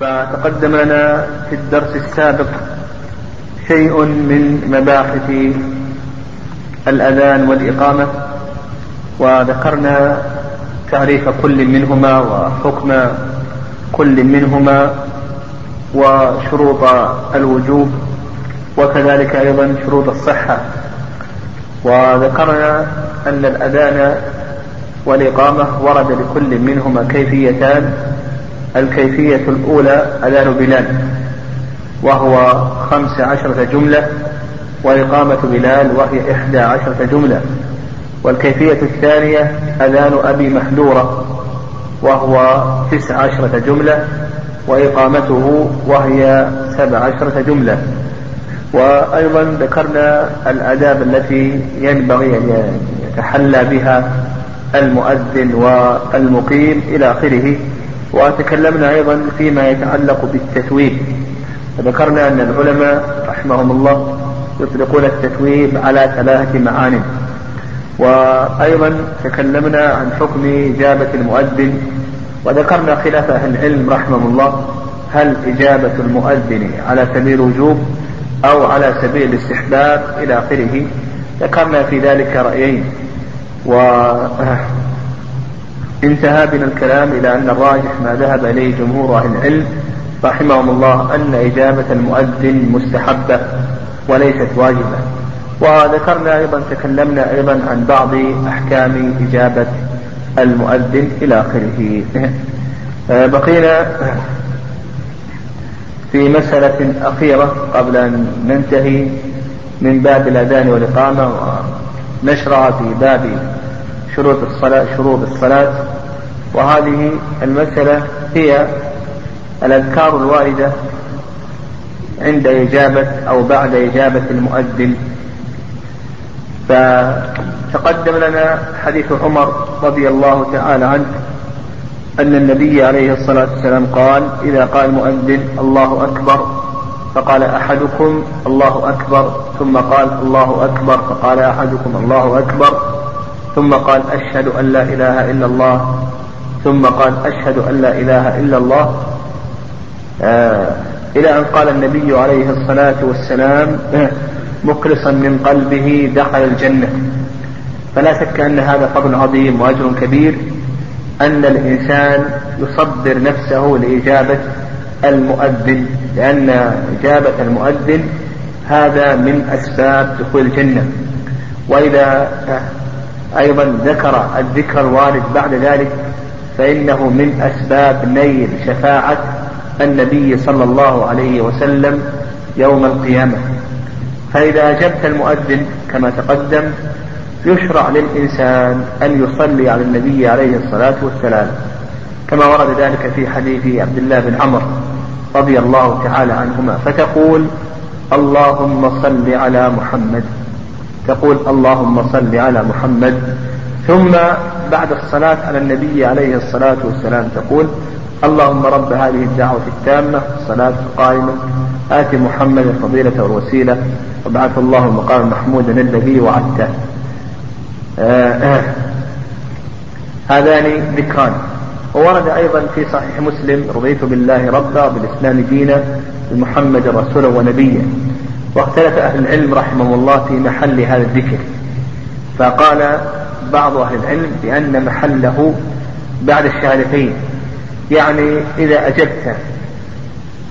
فتقدم لنا في الدرس السابق شيء من مباحث الأذان والإقامة وذكرنا تعريف كل منهما وحكم كل منهما وشروط الوجوب وكذلك أيضا شروط الصحة. وذكرنا أن الأذان والإقامة ورد لكل منهما كيفيتان الكيفية الأولى أذان بلال وهو خمس عشرة جملة وإقامة بلال وهي إحدى عشرة جملة. والكيفية الثانية أذان أبي محذورة وهو تسع عشرة جملة وإقامته وهي سبع عشرة جملة. وأيضا ذكرنا الآداب التي ينبغي أن يتحلى بها المؤذن والمقيم إلى آخره. وتكلمنا أيضا فيما يتعلق بالتثويب فذكرنا أن العلماء رحمهم الله يطلقون التثويب على ثلاثة معان وأيضا تكلمنا عن حكم إجابة المؤذن. وذكرنا خلاف أهل العلم رحمهم الله. هل إجابة المؤذن على سبيل الوجوب أو على سبيل الاستحباب إلى آخره؟ ذكرنا في ذلك رأيين. وانتهى بنا الكلام إلى أن الراجح ما ذهب إليه جمهور أهل العلم رحمهم الله أن إجابة المؤذن مستحبة وليست واجبة. وذكرنا أيضا تكلمنا أيضا عن بعض أحكام إجابة المؤذن إلى آخره. بقينا في مسألة أخيرة قبل أن ننتهي من باب الأذان والإقامة ونشرع في باب شروط الصلاة شروط الصلاة. وهذه المسألة هي الأذكار الواردة عند إجابة أو بعد إجابة المؤذن. فتقدم لنا حديث عمر رضي الله تعالى عنه أن النبي عليه الصلاة والسلام قال إذا قال المؤذن الله أكبر فقال أحدكم الله أكبر ثم قال الله أكبر فقال أحدكم الله أكبر ثم قال أشهد أن لا إله إلا الله ثم قال أشهد أن لا إله إلا الله. آه إلى أن قال النبي عليه الصلاة والسلام مخلصا من قلبه دخل الجنة. فلا شك أن هذا فضل عظيم وأجر كبير أن الإنسان يصبر نفسه لإجابة المؤذن لأن إجابة المؤذن هذا من أسباب دخول الجنة. وإذا أيضا ذكر الذكر الوارد بعد ذلك فإنه من أسباب نيل شفاعة النبي صلى الله عليه وسلم يوم القيامة. فإذا أجبت المؤذن كما تقدم يشرع للإنسان أن يصلي على النبي عليه الصلاة والسلام كما ورد ذلك في حديث عبد الله بن عمر رضي الله تعالى عنهما فتقول اللهم صل على محمد. تقول اللهم صل على محمد. ثم بعد الصلاة على النبي عليه الصلاة والسلام تقول اللهم رب هذه الدعوة التامة الصلاة القائمة آت محمد الفضيلة والوسيلة وابعث الله المقام محمودا الذي وعدته. آه آه. هذان ذكران. وورد أيضا في صحيح مسلم رضيت بالله ربا وبالإسلام دينا بمحمد رسولا ونبيا. واختلف أهل العلم رحمهم الله في محل هذا الذكر. فقال بعض أهل العلم بأن محله بعد الشهادتين. يعني إذا أجبت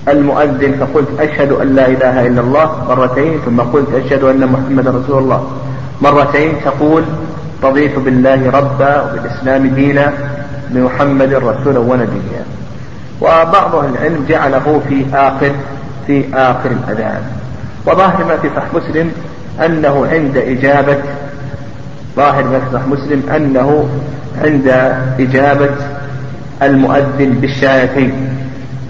المؤذن فقلت أشهد أن لا إله إلا الله مرتين ثم قلت أشهد أن محمد رسول الله مرتين تقول رضيت بالله ربا وبالإسلام دينا بمحمد رسولا ونبيا. وبعض أهل العلم جعله في آخر في آخر الأذان. وظاهر ما في صحيح مسلم أنه عند إجابة ظاهر صحيح مسلم أنه عند إجابة المؤذن بالشهادتين.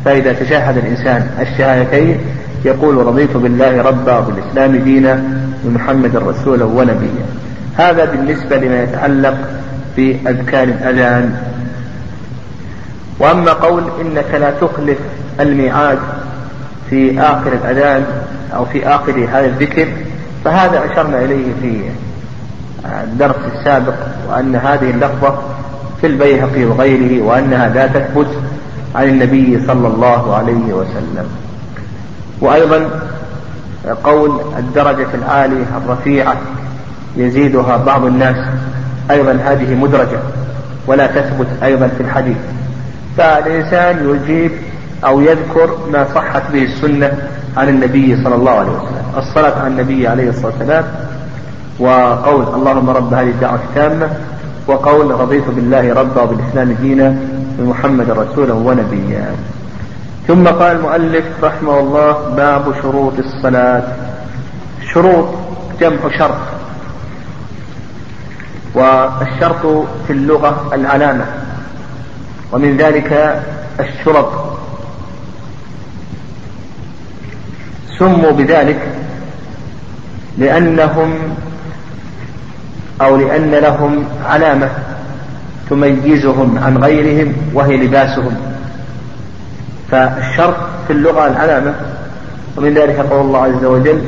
فإذا تشهد الإنسان الشهادتين يقول رضيت بالله ربا وبالإسلام دينا بمحمد رسولا ونبيا. هذا بالنسبة لما يتعلق بأذكار الأذان. وأما قول إنك لا تخلف الميعاد في آخر الأذان أو في آخر هذا الذكر فهذا أشرنا إليه في الدرس السابق وأن هذه اللفظة في البيهقي وغيره وأنها لا تثبت عن النبي صلى الله عليه وسلم. وأيضا قول الدرجة العالية الرفيعة يزيدها بعض الناس أيضا هذه مدرجة ولا تثبت أيضا في الحديث. فالإنسان يجيب أو يذكر ما صحت به السنة عن النبي صلى الله عليه وسلم. الصلاة على النبي عليه الصلاة والسلام وقول اللهم رب هذه الدعوة التامة وقول رضيت بالله ربا وبالإسلام دينا بمحمد رسولا ونبيا. ثم قال المؤلف رحمه الله باب شروط الصلاة. شروط جمع شرط. والشرط في اللغة العلامة. ومن ذلك الشرط. سموا بذلك لأنهم أو لأن لهم علامة تميزهم عن غيرهم وهي لباسهم. فالشرط في اللغة العلامة ومن ذلك قول الله عز وجل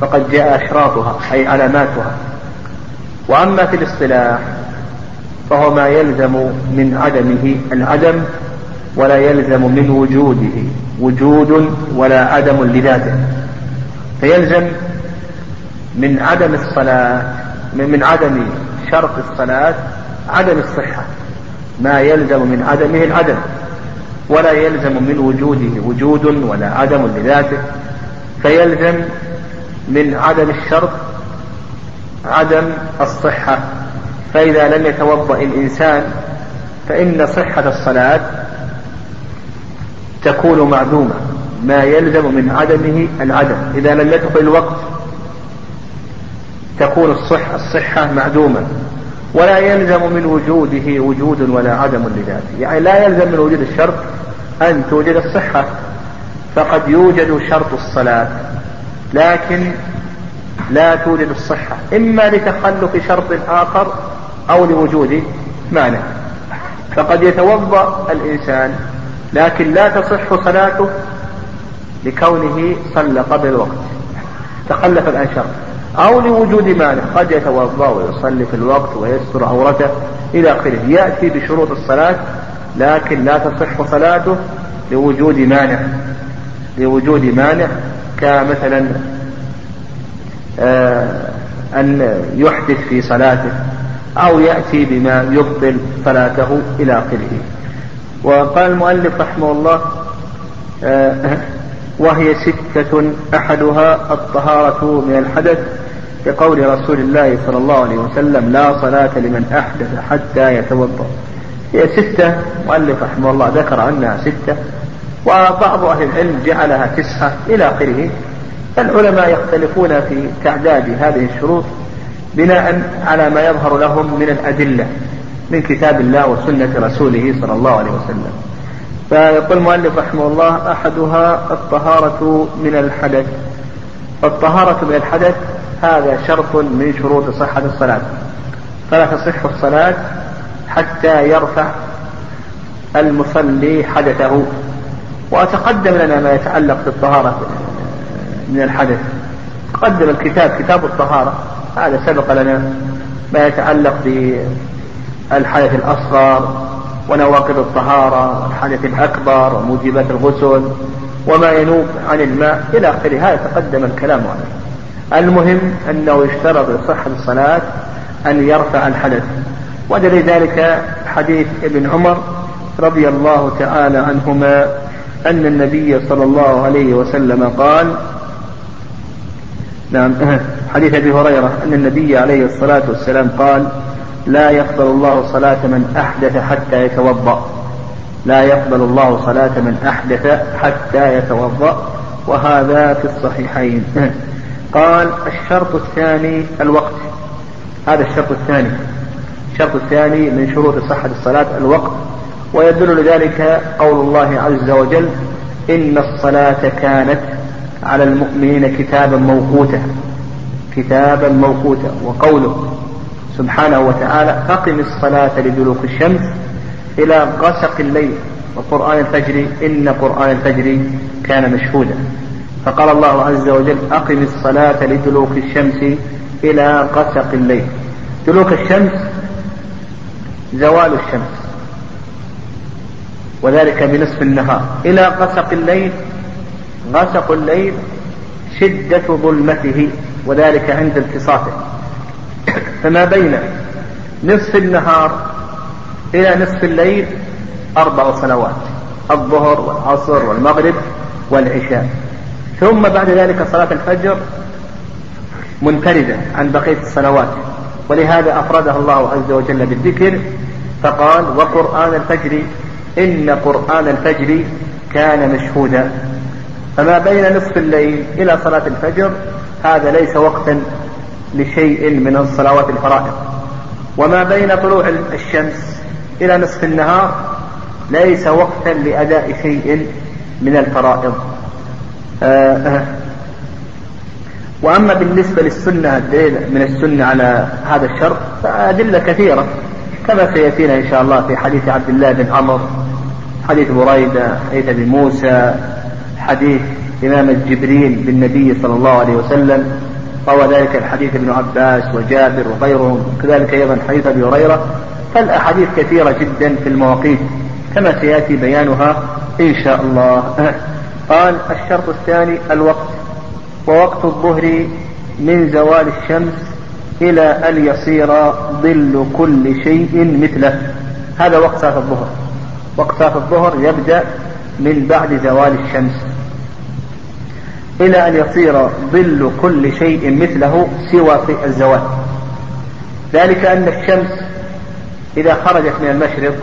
فقد جاء أشراطها أي علاماتها. وأما في الاصطلاح فهو ما يلزم من عدمه العدم ولا يلزم من وجوده. وجود ولا عدم لذاته. فيلزم من عدم الصلاة من عدم شرط الصلاة عدم الصحة. ما يلزم من عدمه العدم ولا يلزم من وجوده وجود ولا عدم لذاته. فيلزم من عدم الشرط عدم الصحة. فإذا لم يتوضأ الإنسان فإن صحة الصلاة تكون معدومة. ما يلزم من عدمه العدم. إذا لم يدخل الوقت تكون الصحة الصحة معدومة. ولا يلزم من وجوده وجود ولا عدم لذاته. يعني لا يلزم من وجود الشرط أن توجد الصحة. فقد يوجد شرط الصلاة. لكن لا توجد الصحة. إما لتخلف شرط آخر أو لوجود مانع. فقد يتوضأ الإنسان. لكن لا تصح صلاته لكونه صلى قبل الوقت. تخلف الآن شرط. أو لوجود مانع. قد يتوضأ ويصلي في الوقت ويستر عورته إلى آخره. يأتي بشروط الصلاة لكن لا تصح صلاته لوجود مانع. لوجود مانع كمثلا آه أن يحدث في صلاته أو يأتي بما يبطل صلاته إلى آخره. وقال المؤلف رحمه الله آه وهي ستة أحدها الطهارة من الحدث كقول رسول الله صلى الله عليه وسلم لا صلاة لمن أحدث حتى يتوضأ. هي ستة مؤلف رحمه الله ذكر أنها ستة وبعض أهل العلم جعلها تسعة إلى آخره. فالعلماء يختلفون في تعداد هذه الشروط بناء على ما يظهر لهم من الأدلة من كتاب الله وسنة رسوله صلى الله عليه وسلم. فيقول المؤلف رحمه الله أحدها الطهارة من الحدث. الطهارة من الحدث هذا شرط من شروط صحة الصلاة. فلا تصح الصلاة حتى يرفع المصلي حدثه. وتقدم لنا ما يتعلق بالطهارة من الحدث. قدم الكتاب كتاب الطهارة. هذا سبق لنا ما يتعلق بالحدث الأصغر ونواقض الطهارة والحدث الأكبر وموجبات الغسل وما ينوب عن الماء إلى آخره. هذا تقدم الكلام عليه. المهم أنه يشترط لصحة الصلاة أن يرفع الحدث. ودليل ذلك حديث ابن عمر رضي الله تعالى عنهما أن النبي صلى الله عليه وسلم قال نعم حديث أبي هريرة أن النبي عليه الصلاة والسلام قال لا يقبل الله صلاة من أحدث حتى يتوضأ. لا يقبل الله صلاة من أحدث حتى يتوضأ. وهذا في الصحيحين. قال الشرط الثاني الوقت. هذا الشرط الثاني. الشرط الثاني من شروط صحة الصلاة الوقت. ويدل لذلك قول الله عز وجل إن الصلاة كانت على المؤمنين كتابا موقوتا. كتابا موقوتا. وقوله سبحانه وتعالى أقم الصلاة لدلوك الشمس إلى غسق الليل وقرآن الفجر إن قرآن الفجر كان مشهودا. فقال الله عز وجل أقم الصلاة لدلوك الشمس إلى غسق الليل. دلوك الشمس زوال الشمس وذلك بنصف النهار. إلى غسق الليل غسق الليل شدة ظلمته وذلك عند انتصافه فما بين نصف النهار إلى نصف الليل أربع صلوات الظهر والعصر والمغرب والعشاء. ثم بعد ذلك صلاة الفجر منفردة عن بقية الصلوات. ولهذا أفردها الله عز وجل بالذكر فقال وقرآن الفجر إن قرآن الفجر كان مشهودا. فما بين نصف الليل إلى صلاة الفجر هذا ليس وقتا لشيء من الصلوات الفرائض وما بين طلوع الشمس إلى نصف النهار ليس وقتا لأداء شيء من الفرائض آه، آه. وأما بالنسبة للسنة الدليل من السنة على هذا الشرط فأدلة كثيرة كما سيأتينا إن شاء الله في حديث عبد الله بن عمر حديث بريدة حديث أبي موسى حديث إمامة جبريل بالنبي صلى الله عليه وسلم روى ذلك الحديث ابن عباس وجابر وغيرهم كذلك أيضا حديث أبي هريرة. فالأحاديث كثيرة جدا في المواقيت كما سيأتي بيانها إن شاء الله. قال الشرط الثاني الوقت ووقت الظهر من زوال الشمس إلى أن يصير ظل كل شيء مثله. هذا وقت صلاة الظهر. وقت صلاة الظهر يبدأ من بعد زوال الشمس. إلى أن يصير ظل كل شيء مثله سوى في الزوال ذلك أن الشمس إذا خرجت من المشرق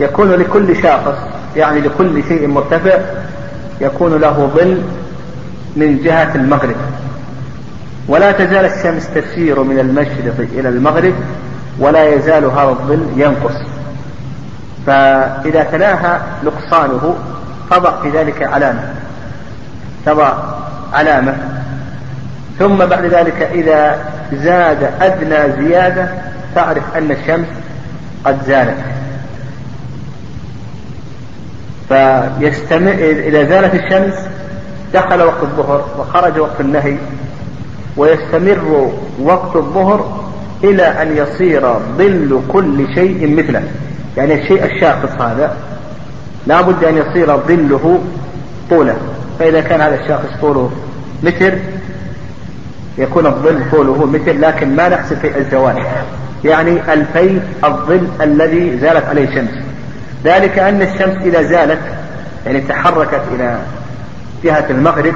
يكون لكل شاخص يعني لكل شيء مرتفع يكون له ظل من جهة المغرب. ولا تزال الشمس تسير من المشرق إلى المغرب ولا يزال هذا الظل ينقص. فإذا تناهى نقصانه تضع في ذلك علامة. تضع علامة. ثم بعد ذلك إذا زاد أدنى زيادة تعرف أن الشمس قد زالت. فيستمر إذا زالت الشمس دخل وقت الظهر وخرج وقت النهي ويستمر وقت الظهر إلى أن يصير ظل كل شيء مثله. يعني الشيء الشاخص هذا لا بد أن يصير ظله طوله. فإذا كان هذا الشاخص طوله متر يكون الظل طوله متر لكن ما نحسب في الزوال يعني الفي الظل الذي زالت عليه الشمس. ذلك أن الشمس إذا زالت يعني تحركت إلى جهة المغرب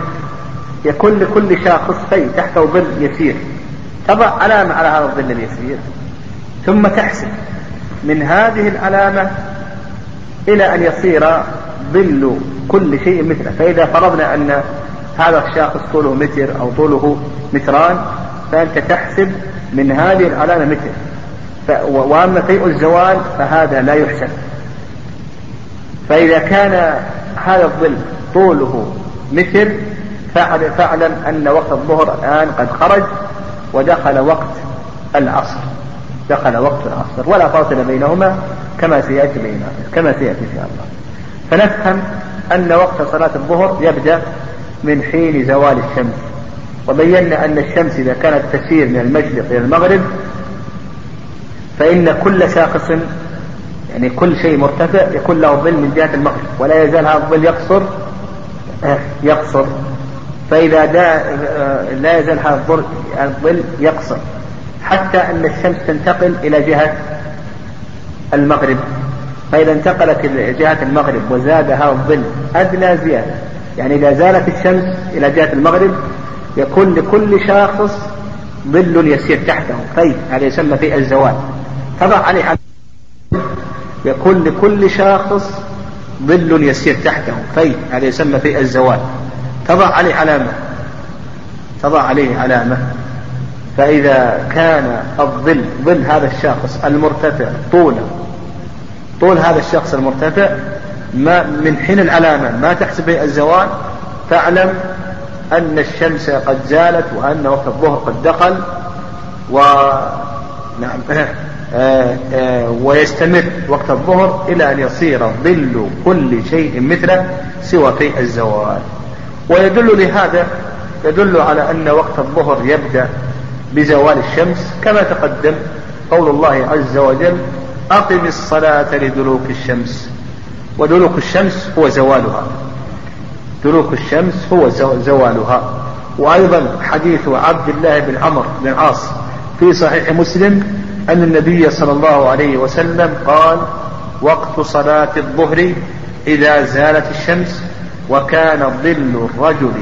يكون لكل شاخص في تحته ظل يسير. تضع علامة على هذا الظل اليسير ثم تحسب. من هذه العلامة إلى أن يصير ظل كل شيء مثله. فإذا فرضنا أن هذا الشاخص طوله متر أو طوله متران فأنت تحسب من هذه العلامة متر. وأما شيء الزوال فهذا لا يحسب. فإذا كان هذا الظل طوله متر فاعلم أن وقت الظهر الآن قد خرج ودخل وقت العصر. دخل وقت العصر. ولا فاصل بينهما كما سيأتي بينهما كما سيأتي إن شاء الله. فنفهم أن وقت صلاة الظهر يبدأ من حين زوال الشمس. وبينا أن الشمس إذا كانت تسير من المشرق إلى المغرب فإن كل شاخص يعني كل شيء مرتفع يكون له ظل من جهة المغرب ولا يزال هذا الظل يقصر آه، يقصر. فإذا دا آه، لا يزال هذا الظل يقصر حتى أن الشمس تنتقل إلى جهة المغرب. فإذا انتقلت جهة المغرب وزاد هذا الظل أدنى زيادة. يعني إذا زالت الشمس إلى جهة المغرب يكون لكل شاخص ظل يسير تحته. في هذا يسمى في الزوال. تضع عليه يكون لكل شاخص ظل يسير تحته. في هذا يسمى في الزوال. تضع عليه علامة. تضع عليه علامة. فإذا كان الظل ظل هذا الشخص المرتفع طولا طول هذا الشخص المرتفع ما من حين العلامة ما تحسب الزوال فاعلم أن الشمس قد زالت وأن وقت الظهر قد دخل و نعم. آه، آه، ويستمر وقت الظهر إلى أن يصير ظل كل شيء مثله سوى في الزوال. ويدل لهذا يدل على أن وقت الظهر يبدأ بزوال الشمس كما تقدم قول الله عز وجل أقم الصلاة لدلوك الشمس. ودلوك الشمس هو زوالها. دلوك الشمس هو زوالها. وأيضا حديث عبد الله بن عمرو بن عاص في صحيح مسلم أن النبي صلى الله عليه وسلم قال وقت صلاة الظهر إذا زالت الشمس وكان ظل الرجل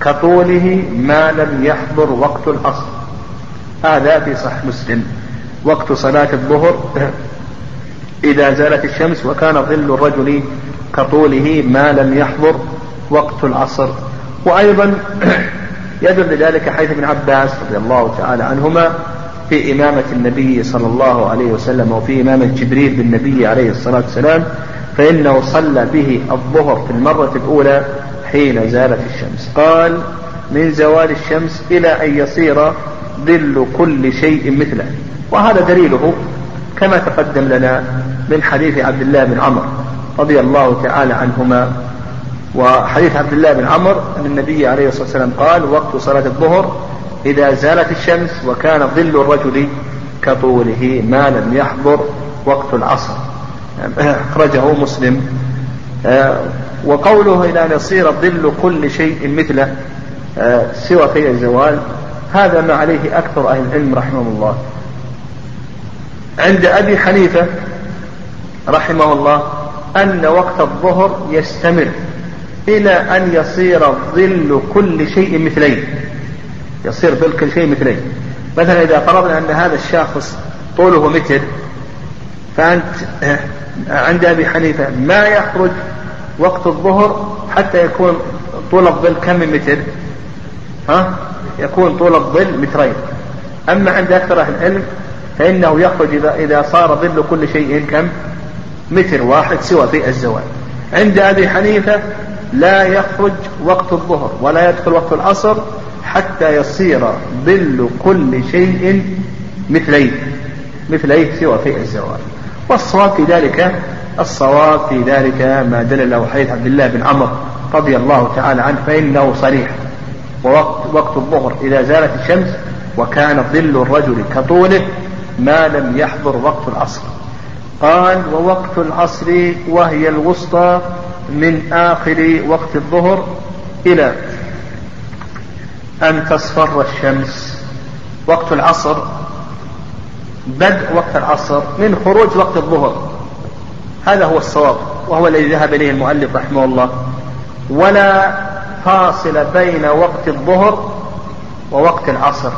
كطوله ما لم يحضر وقت العصر. هذا في صحيح مسلم. وقت صلاة الظهر إذا زالت الشمس وكان ظل الرجل كطوله ما لم يحضر وقت العصر. وأيضا يدل ذلك حيث ابن عباس رضي الله تعالى عنهما في إمامة النبي صلى الله عليه وسلم وفي إمامة جبريل بالنبي عليه الصلاة والسلام فإنه صلى به الظهر في المرة الأولى حين زالت الشمس. قال من زوال الشمس إلى أن يصير ظل كل شيء مثله. وهذا دليله كما تقدم لنا من حديث عبد الله بن عمر رضي الله تعالى عنهما. وحديث عبد الله بن عمر أن النبي عليه الصلاة والسلام قال وقت صلاة الظهر إذا زالت الشمس وكان ظل الرجل كطوله ما لم يحضر وقت العصر. أخرجه مسلم. آه، وقوله إلى أن يصير ظل كل شيء مثله آه، سوى في الزوال هذا ما عليه أكثر أهل العلم رحمهم الله. عند أبي حنيفة رحمه الله أن وقت الظهر يستمر إلى أن يصير ظل كل شيء مثلين. يصير ظل كل شيء مثلين. مثلا إذا فرضنا أن هذا الشخص طوله متر فأنت آه، عند أبي حنيفة ما يخرج وقت الظهر حتى يكون طول الظل كم من متر؟ ها؟ يكون طول الظل مترين. أما عند أكثر أهل العلم فإنه يخرج إذا, إذا صار ظل كل شيء كم؟ متر واحد سوى في الزوال عند أبي حنيفة لا يخرج وقت الظهر ولا يدخل وقت العصر حتى يصير ظل كل شيء مثليه مثليه سوى في الزوال والصواب في ذلك الصواب في ذلك ما دل له حديث عبد الله بن عمر رضي الله تعالى عنه فإنه صريح. ووقت وقت الظهر إذا زالت الشمس وكان ظل الرجل كطوله ما لم يحضر وقت العصر. قال ووقت العصر وهي الوسطى من آخر وقت الظهر إلى أن تصفر الشمس. وقت العصر بدء وقت العصر من خروج وقت الظهر. هذا هو الصواب وهو الذي ذهب إليه المؤلف رحمه الله. ولا فاصل بين وقت الظهر ووقت العصر.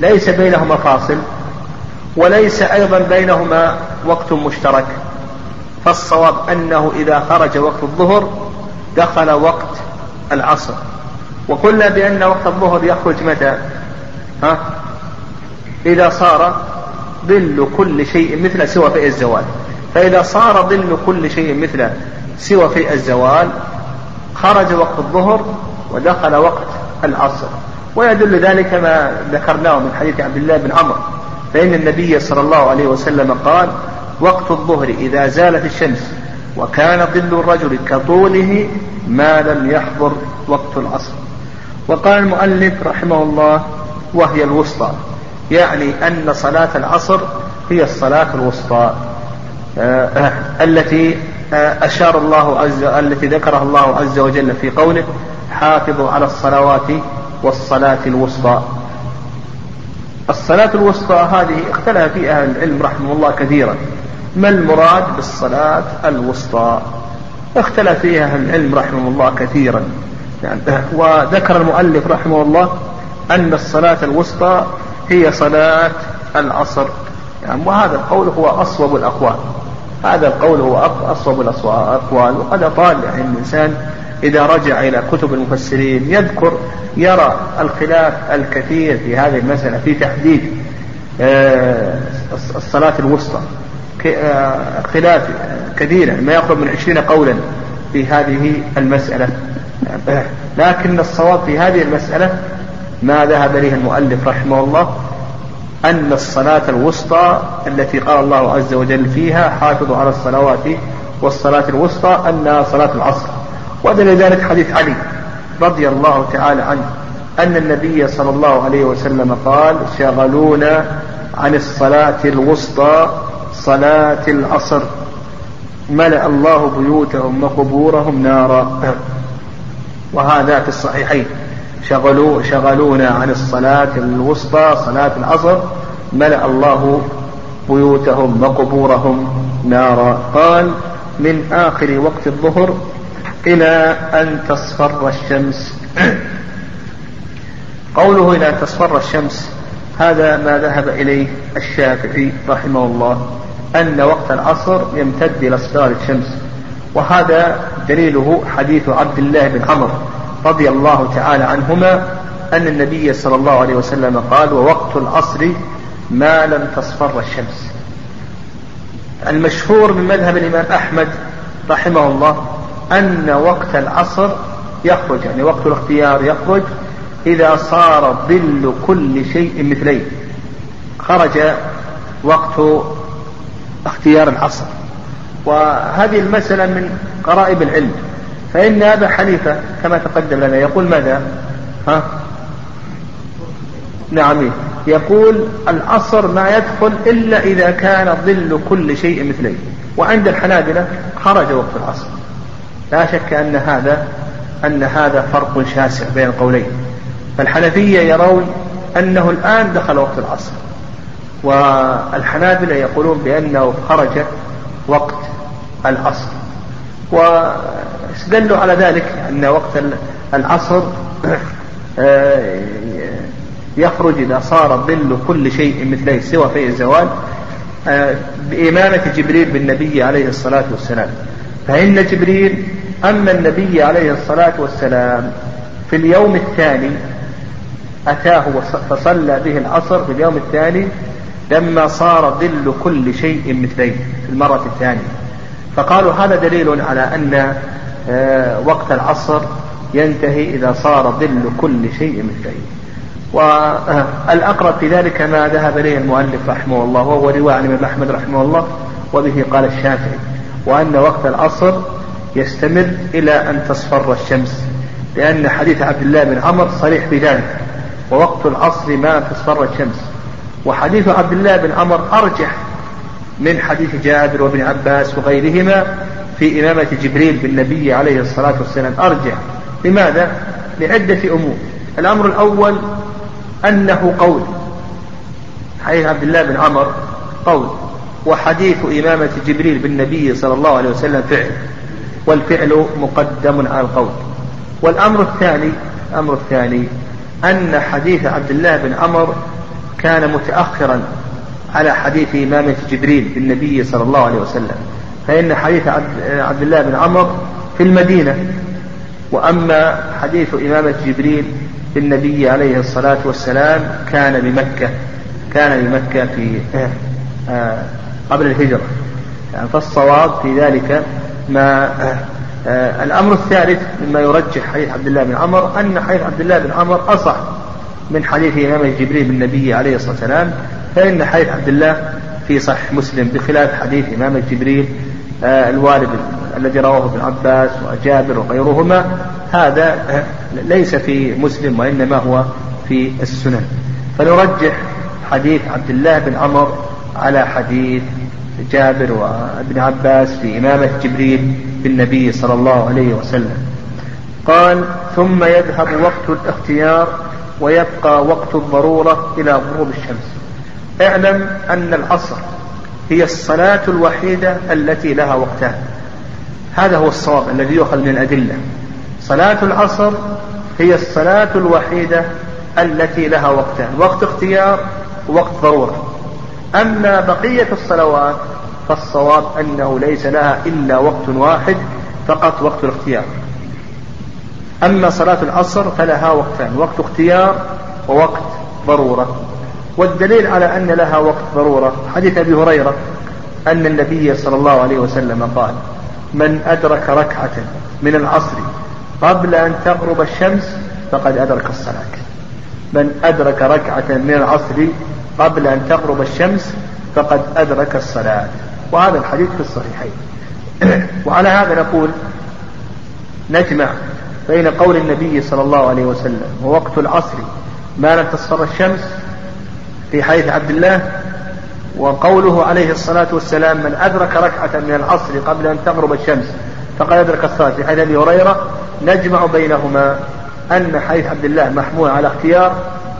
ليس بينهما فاصل. وليس أيضا بينهما وقت مشترك. فالصواب أنه إذا خرج وقت الظهر دخل وقت العصر. وقلنا بأن وقت الظهر يخرج متى؟ ها؟ إذا صار ظل كل شيء مثل سوى في الزوال. فإذا صار ظل كل شيء مثل سوى في الزوال خرج وقت الظهر ودخل وقت العصر. ويدل ذلك ما ذكرناه من حديث عبد الله بن عمرو. فإن النبي صلى الله عليه وسلم قال وقت الظهر إذا زالت الشمس وكان ظل الرجل كطوله ما لم يحضر وقت العصر. وقال المؤلف رحمه الله وهي الوسطى يعني أن صلاة العصر هي الصلاة الوسطى آه، التي آه، أشار الله عز التي ذكرها الله عز وجل في قوله حافظوا على الصلوات والصلاة الوسطى. الصلاة الوسطى هذه اختلف فيها أهل العلم رحمه الله كثيرا. ما المراد بالصلاة الوسطى؟ اختلف فيها أهل العلم رحمه الله كثيرا. يعني وذكر المؤلف رحمه الله أن الصلاة الوسطى هي صلاة العصر. يعني وهذا القول هو أصوب الأقوال. هذا القول هو أصوب الأقوال وقد أطال يعني الإنسان إذا رجع إلى كتب المفسرين يذكر يرى الخلاف الكثير في هذه المسألة في تحديد آه، الصلاة الوسطى. آه، خلاف كثير ما يقرب من عشرين قولا في هذه المسألة. لكن الصواب في هذه المسألة ما ذهب إليه المؤلف رحمه الله أن الصلاة الوسطى التي قال الله عز وجل فيها حافظوا على الصلوات والصلاة الوسطى أنها صلاة العصر. ودل ذلك حديث علي رضي الله تعالى عنه أن النبي صلى الله عليه وسلم قال شغلونا عن الصلاة الوسطى صلاة العصر. ملأ الله بيوتهم وقبورهم نارا. وهذا في الصحيحين شغلوا شغلونا عن الصلاة الوسطى صلاة العصر. ملأ الله بيوتهم وقبورهم نارا. قال من آخر وقت الظهر إلى أن تصفر الشمس. قوله إلى أن تصفر الشمس هذا ما ذهب إليه الشافعي رحمه الله أن وقت العصر يمتد إلى اصفرار الشمس. وهذا دليله حديث عبد الله بن عمرو رضي الله تعالى عنهما أن النبي صلى الله عليه وسلم قال ووقت العصر ما لم تصفر الشمس. المشهور من مذهب الإمام أحمد رحمه الله أن وقت العصر يخرج يعني وقت الاختيار يخرج إذا صار ظل كل شيء مثليه. خرج وقت اختيار العصر. وهذه المسألة من قرائب العلم. فإن أبا حنيفة كما تقدم لنا يقول ماذا؟ ها؟ نعم. يقول العصر ما يدخل إلا إذا كان ظل كل شيء مثليه. وعند الحنابلة خرج وقت العصر. لا شك أن هذا أن هذا فرق شاسع بين القولين. فالحنفية يرون أنه الآن دخل وقت العصر والحنابلة يقولون بأنه خرج وقت العصر. واستدلوا على ذلك أن وقت العصر آه، يخرج إذا صار ظل كل شيء مثله سوى في الزوال آه، بإمامة جبريل بالنبي عليه الصلاة والسلام. فإن جبريل أما النبي عليه الصلاة والسلام في اليوم الثاني أتاه فصلى به العصر في اليوم الثاني لما صار ظل كل شيء مثليه في المرة الثانية. فقالوا هذا دليل على أن آه، وقت العصر ينتهي إذا صار ظل كل شيء مثليه. والأقرب في ذلك ما ذهب إليه المؤلف رحمه الله وهو رواية عن أحمد رحمه الله وبه قال الشافعي وأن وقت العصر يستمر إلى أن تصفر الشمس لأن حديث عبد الله بن عمر صريح بذلك ووقت العصر ما تصفر الشمس. وحديث عبد الله بن عمر أرجح من حديث جابر وابن عباس وغيرهما في إمامة جبريل بالنبي عليه الصلاة والسلام أرجح. لماذا؟ لعدة أمور. الأمر الأول أنه قول. حديث عبد الله بن عمر قول. وحديث إمامة جبريل بالنبي صلى الله عليه وسلم فعل. والفعل مقدم على القول. والأمر الثاني الأمر الثاني أن حديث عبد الله بن عمر كان متأخرا على حديث إمامة جبريل بالنبي صلى الله عليه وسلم. فإن حديث عبد الله بن عمر في المدينة. وأما حديث إمامة جبريل بالنبي عليه الصلاة والسلام كان بمكة كان بمكة في آه، قبل الهجرة. يعني فالصواب في ذلك ما آه، الأمر الثالث مما يرجح حديث عبد الله بن عمر أن حديث عبد الله بن عمر أصح من حديث إمام جبريل بالنبي عليه الصلاة والسلام فإن حديث عبد الله في صحيح مسلم بخلاف حديث إمام جبريل آه، الوارد الذي رواه ابن عباس وجابر وغيرهما هذا ليس في مسلم وإنما هو في السنن. فنرجح حديث عبد الله بن عمر على حديث جابر وابن عباس في إمامة جبريل بالنبي صلى الله عليه وسلم. قال ثم يذهب وقت الاختيار ويبقى وقت الضرورة إلى غروب الشمس. اعلم أن العصر هي الصلاة الوحيدة التي لها وقتان هذا هو الصواب الذي يؤخذ من الأدلة. صلاة العصر هي الصلاة الوحيدة التي لها وقتان وقت اختيار ووقت ضرورة. أما بقية الصلوات فالصواب أنه ليس لها إلا وقت واحد فقط وقت الاختيار. أما صلاة العصر فلها وقتان وقت اختيار ووقت ضرورة. والدليل على أن لها وقت ضرورة حديث أبي هريرة أن النبي صلى الله عليه وسلم قال من أدرك ركعة من العصر قبل أن تغرب الشمس فقد أدرك الصلاة. من أدرك ركعة من العصر قبل أن تغرب الشمس فقد أدرك الصلاة. وهذا الحديث في الصحيحين. وعلى هذا نقول نجمع بين قول النبي صلى الله عليه وسلم ووقت العصر ما لم تصفر الشمس في حديث عبد الله وقوله عليه الصلاة والسلام من أدرك ركعة من العصر قبل أن تغرب الشمس فقد أدرك الصلاة. في حديث أبي هريرة نجمع بينهما أن حديث عبد الله محمول على اختيار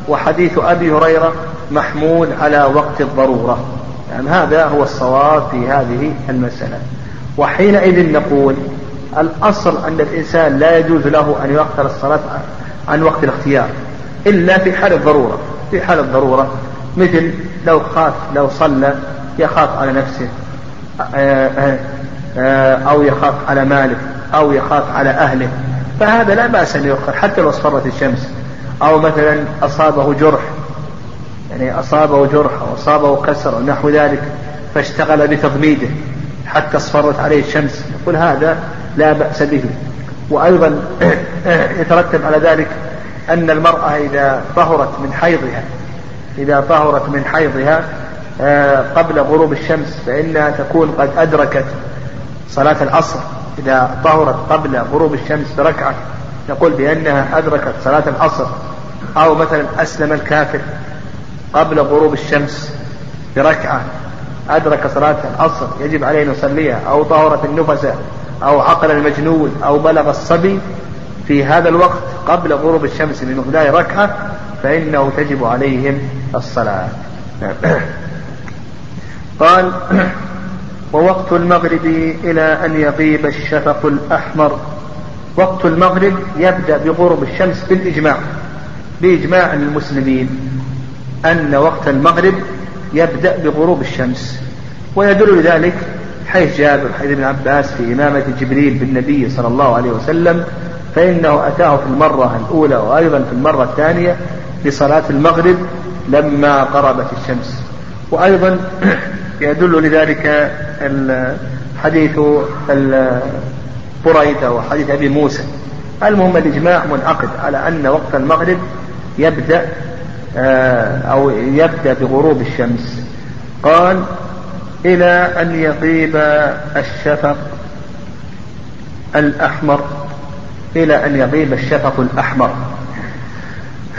وحديث أبي هريرة محمول على وقت الضرورة. يعني هذا هو الصواب في هذه المسألة. وحينئذ نقول الأصل أن الإنسان لا يجوز له أن يؤخر الصلاة عن وقت الاختيار إلا في حال الضرورة. في حال الضرورة مثل لو خاف لو صلى يخاف على نفسه أو يخاف على ماله أو يخاف على أهله. فهذا لا بأس أن يؤخر حتى لو اصفرت الشمس أو مثلا أصابه جرح يعني أصابه جرح أو أصابه كسر أو نحو ذلك فاشتغل بتضميده حتى اصفرت عليه الشمس. يقول هذا لا بأس به. وأيضا يترتب على ذلك أن المرأة إذا طهرت من حيضها إذا طهرت من حيضها آه، قبل غروب الشمس فإنها تكون قد أدركت صلاة العصر. إذا طهرت قبل غروب الشمس بركعة نقول بأنها أدركت صلاة العصر. أو مثلا أسلم الكافر قبل غروب الشمس بركعة. أدرك صلاة العصر يجب عليه أن يصليها أو طهرت النفساء أو عقل المجنون أو بلغ الصبي. في هذا الوقت قبل غروب الشمس بمقدار ركعة فإنه تجب عليهم الصلاة. قال ووقت المغرب إلى أن يغيب الشفق الأحمر. وقت المغرب يبدأ بغروب الشمس بالإجماع بإجماع المسلمين. أن وقت المغرب يبدأ بغروب الشمس ويدل لذلك حيث جابر حيث ابن عباس في إمامة جبريل بالنبي صلى الله عليه وسلم فإنه أتاه في المرة الأولى وأيضا في المرة الثانية لصلاة المغرب لما قربت الشمس. وأيضا يدل لذلك حديث بريدة وحديث أبي موسى. المهم الإجماع منعقد على أن وقت المغرب يبدأ أو يبدأ بغروب الشمس. قال إلى أن يغيب الشفق الأحمر. إلى أن يغيب الشفق الأحمر.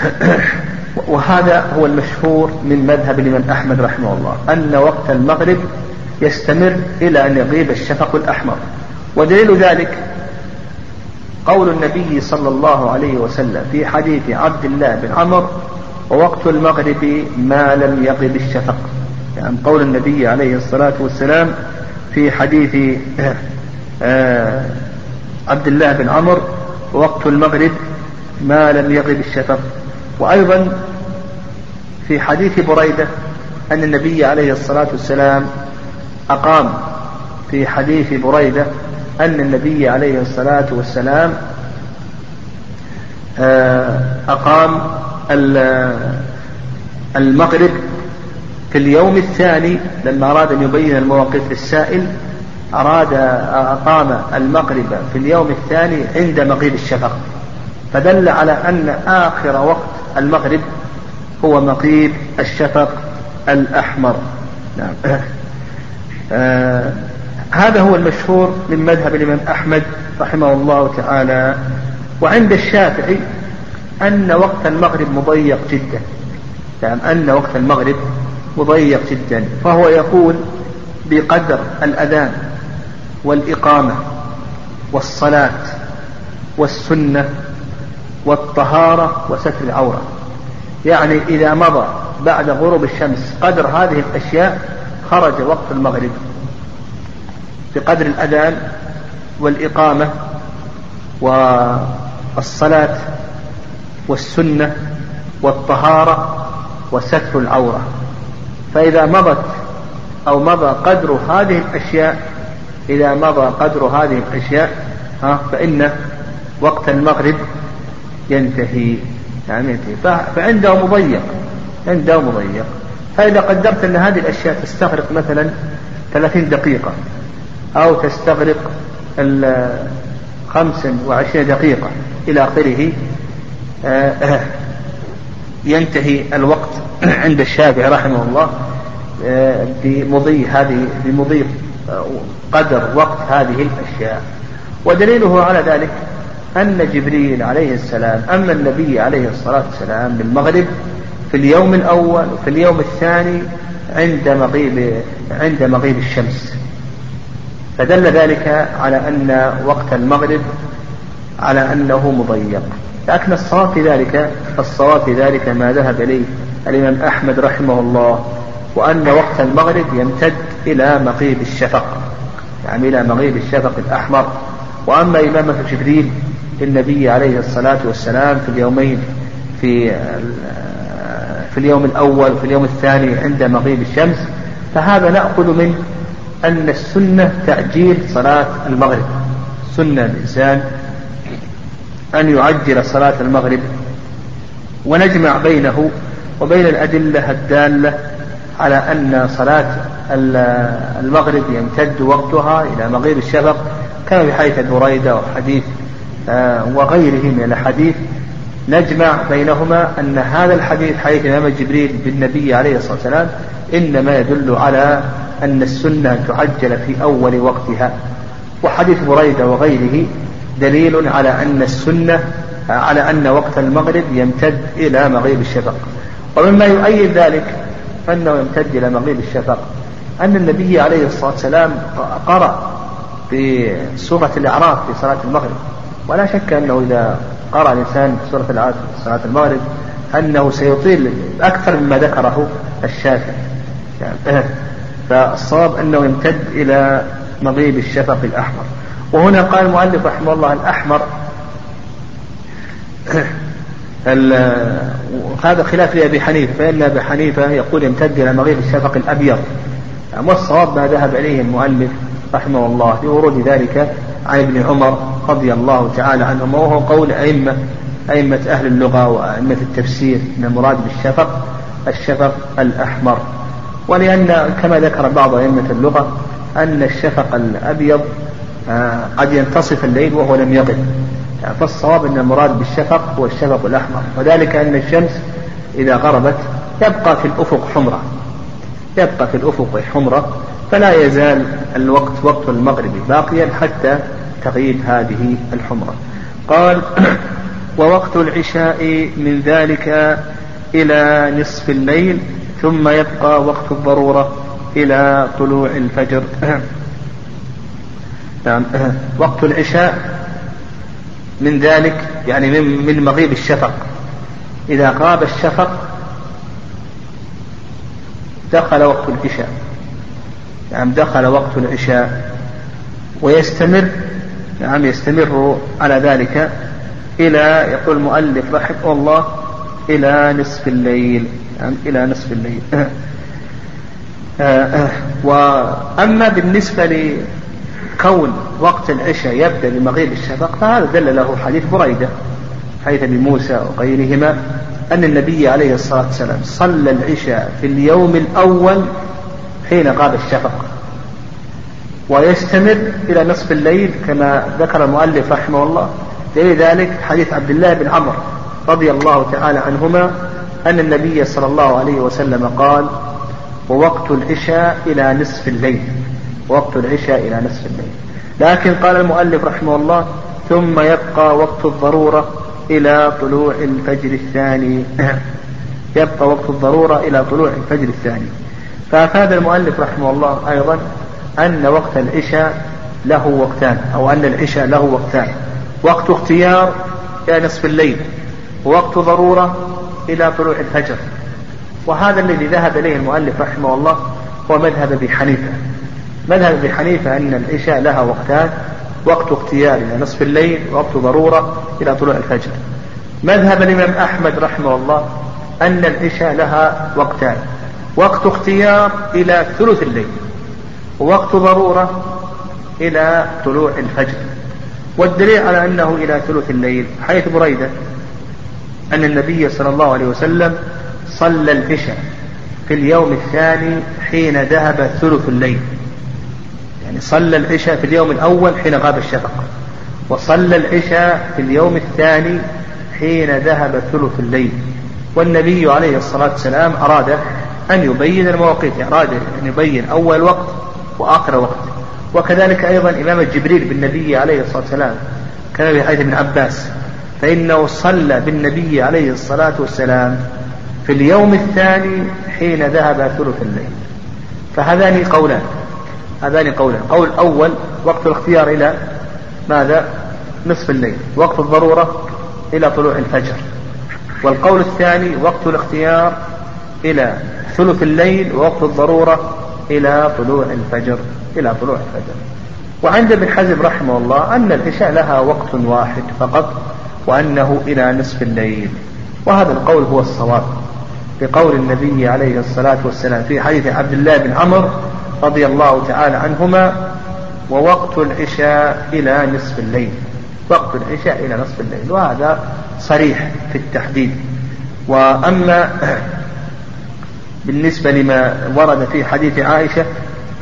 وهذا هو المشهور من مذهب الإمام أحمد رحمه الله أن وقت المغرب يستمر إلى أن يغيب الشفق الأحمر. ودليل ذلك قول النبي صلى الله عليه وسلم في حديث عبد الله بن عمر ووقت المغرب ما لم يغب الشفق. يعني قول النبي عليه الصلاة والسلام في حديث آه، عبد الله بن عمر وقت المغرب ما لم يغب الشفق. وأيضا في حديث بريدة أن النبي عليه الصلاة والسلام أقام في حديث بريدة أن النبي عليه الصلاة والسلام آه، أقام المغرب في اليوم الثاني لما أراد أن يبين المواقف للسائل أراد أقام المغرب في اليوم الثاني عند مغيب الشفق. فدل على أن آخر وقت المغرب هو مغيب الشفق الأحمر. نعم. آه هذا هو المشهور من مذهب الإمام أحمد رحمه الله تعالى. وعند الشافعي أن وقت المغرب مضيق جدا. نعم أن وقت المغرب مضيق جدا. فهو يقول بقدر الأذان والإقامة والصلاة والسنة والطهارة وستر العورة. يعني إذا مضى بعد غروب الشمس قدر هذه الأشياء خرج وقت المغرب. بقدر الأذان والإقامة والصلاة والسنة والطهارة وستر العورة. فإذا مضت أو مضى قدر هذه الأشياء إذا مضى قدر هذه الأشياء ها فإن وقت المغرب ينتهي. يعني ينتهي. فعنده مضيق عنده مضيق. فإذا قدرت أن هذه الأشياء تستغرق مثلا 30 دقيقة أو تستغرق خمس وعشرين دقيقة إلى آخره ينتهي الوقت عند الشافعي رحمه الله آه، بمضي هذه بمضي آه، قدر وقت هذه الأشياء. ودليله على ذلك أن جبريل عليه السلام أما النبي عليه الصلاة والسلام بالمغرب في اليوم الأول وفي اليوم الثاني عند مغيب عند مغيب الشمس. فدل ذلك على أن وقت المغرب على أنه مضيق. لكن الصواب في ذلك الصواب في ذلك ما ذهب إليه الإمام أحمد رحمه الله وأن وقت المغرب يمتد إلى مغيب الشفق يعني إلى مغيب الشفق الأحمر. وأما إمامة جبريل للنبي عليه الصلاة والسلام في اليومين في في اليوم الأول وفي اليوم الثاني عند مغيب الشمس فهذا نأخذ منه أن السنة تعجيل صلاة المغرب. سنة الإنسان أن يعجل صلاة المغرب ونجمع بينه وبين الأدلة الدالة على أن صلاة المغرب يمتد وقتها إلى مغيب الشفق كما في حديث بريدة وحديث آه، وغيره من الأحاديث. نجمع بينهما أن هذا الحديث حديث إمام جبريل بالنبي عليه الصلاة والسلام إنما يدل على أن السنة تعجل في أول وقتها. وحديث بريدة وغيره دليل على أن السنة على أن وقت المغرب يمتد إلى مغيب الشفق. ومما يؤيد ذلك أنه يمتد إلى مغيب الشفق. أن النبي عليه الصلاة والسلام قرأ في سورة الأعراف في صلاة المغرب. ولا شك أنه إذا قرأ الإنسان سورة الأعراف في صلاة المغرب أنه سيطيل أكثر مما ذكره الشافعي. يعني فالصواب أنه يمتد إلى مغيب الشفق الأحمر. وهنا قال المؤلف رحمه الله الأحمر. هذا خلاف لأبي حنيفة فإن أبي حنيفة يقول يمتد إلى مغيب الشفق الأبيض. والصواب ما ذهب إليه المؤلف رحمه الله لورود ذلك عن ابن عمر رضي الله تعالى عنهما وهو قول أئمة أئمة أهل اللغة وأئمة التفسير أن المراد بالشفق الشفق الأحمر. ولأن كما ذكر بعض أئمة اللغة أن الشفق الأبيض قد ينتصف الليل وهو لم يغب. فالصواب أن المراد بالشفق هو الشفق الأحمر. وذلك أن الشمس إذا غربت يبقى في الأفق حمرة. يبقى في الأفق حمرة. فلا يزال الوقت وقت المغرب باقيا حتى تغيب هذه الحمرة. قال ووقت العشاء من ذلك إلى نصف الليل ثم يبقى وقت الضرورة إلى طلوع الفجر. نعم. وقت العشاء من ذلك يعني من, من مغيب الشفق. إذا غاب الشفق دخل وقت العشاء. نعم دخل وقت العشاء. ويستمر نعم يستمر على ذلك إلى يقول المؤلف رحمه الله إلى نصف الليل. نعم إلى نصف الليل. آه، آه، وأما بالنسبة كون وقت العشاء يبدأ بمغيب الشفق فهذا دل له حديث بريدة حديث ابي موسى وغيرهما أن النبي عليه الصلاة والسلام صلى العشاء في اليوم الأول حين غاب الشفق ويستمر إلى نصف الليل كما ذكر المؤلف رحمه الله. ذلك حديث عبد الله بن عمرو رضي الله تعالى عنهما أن النبي صلى الله عليه وسلم قال ووقت العشاء إلى نصف الليل وقت العشاء إلى نصف الليل. لكن قال المؤلف رحمه الله ثم يبقى وقت الضرورة إلى طلوع الفجر الثاني. يبقى وقت الضرورة إلى طلوع الفجر الثاني. فأفاد المؤلف رحمه الله أيضا أن وقت العشاء له وقتان أو أن العشاء له وقتان. وقت اختيار إلى نصف الليل ووقت ضرورة إلى طلوع الفجر. وهذا الذي ذهب إليه المؤلف رحمه الله هو مذهب أبي حنيفة. مذهب ابي حنيفة أن العشاء لها وقتان وقت اختيار إلى نصف الليل ووقت ضرورة إلى طلوع الفجر. مذهب الإمام أحمد رحمه الله أن العشاء لها وقتان وقت اختيار إلى ثلث الليل ووقت ضرورة إلى طلوع الفجر. والدليل على أنه إلى ثلث الليل حيث بريدة أن النبي صلى الله عليه وسلم صلى العشاء في اليوم الثاني حين ذهب ثلث الليل. يعني صلى العشاء في اليوم الأول حين غاب الشفق وصلى العشاء في اليوم الثاني حين ذهب ثلث الليل. والنبي عليه الصلاة والسلام أراد أن يبين المواقيت أراد أن يبين أول وقت وآخر وقت. وكذلك أيضا إمام جبريل بالنبي عليه الصلاة والسلام كما في حديث ابن عباس فإنه صلى بالنبي عليه الصلاة والسلام في اليوم الثاني حين ذهب ثلث الليل. فهذان قولان. هذان قولان. قول أول وقت الاختيار إلى ماذا؟ نصف الليل. وقت الضرورة إلى طلوع الفجر. والقول الثاني وقت الاختيار إلى ثلث الليل ووقت الضرورة إلى طلوع الفجر. إلى طلوع الفجر. وعند ابن حزم رحمه الله أن العشاء لها وقت واحد فقط وأنه إلى نصف الليل. وهذا القول هو الصواب. بقول النبي عليه الصلاة والسلام في حديث عبد الله بن عمرو رضي الله تعالى عنهما ووقت العشاء إلى نصف الليل. وقت العشاء إلى نصف الليل. وهذا صريح في التحديد. وأما بالنسبة لما ورد في حديث عائشة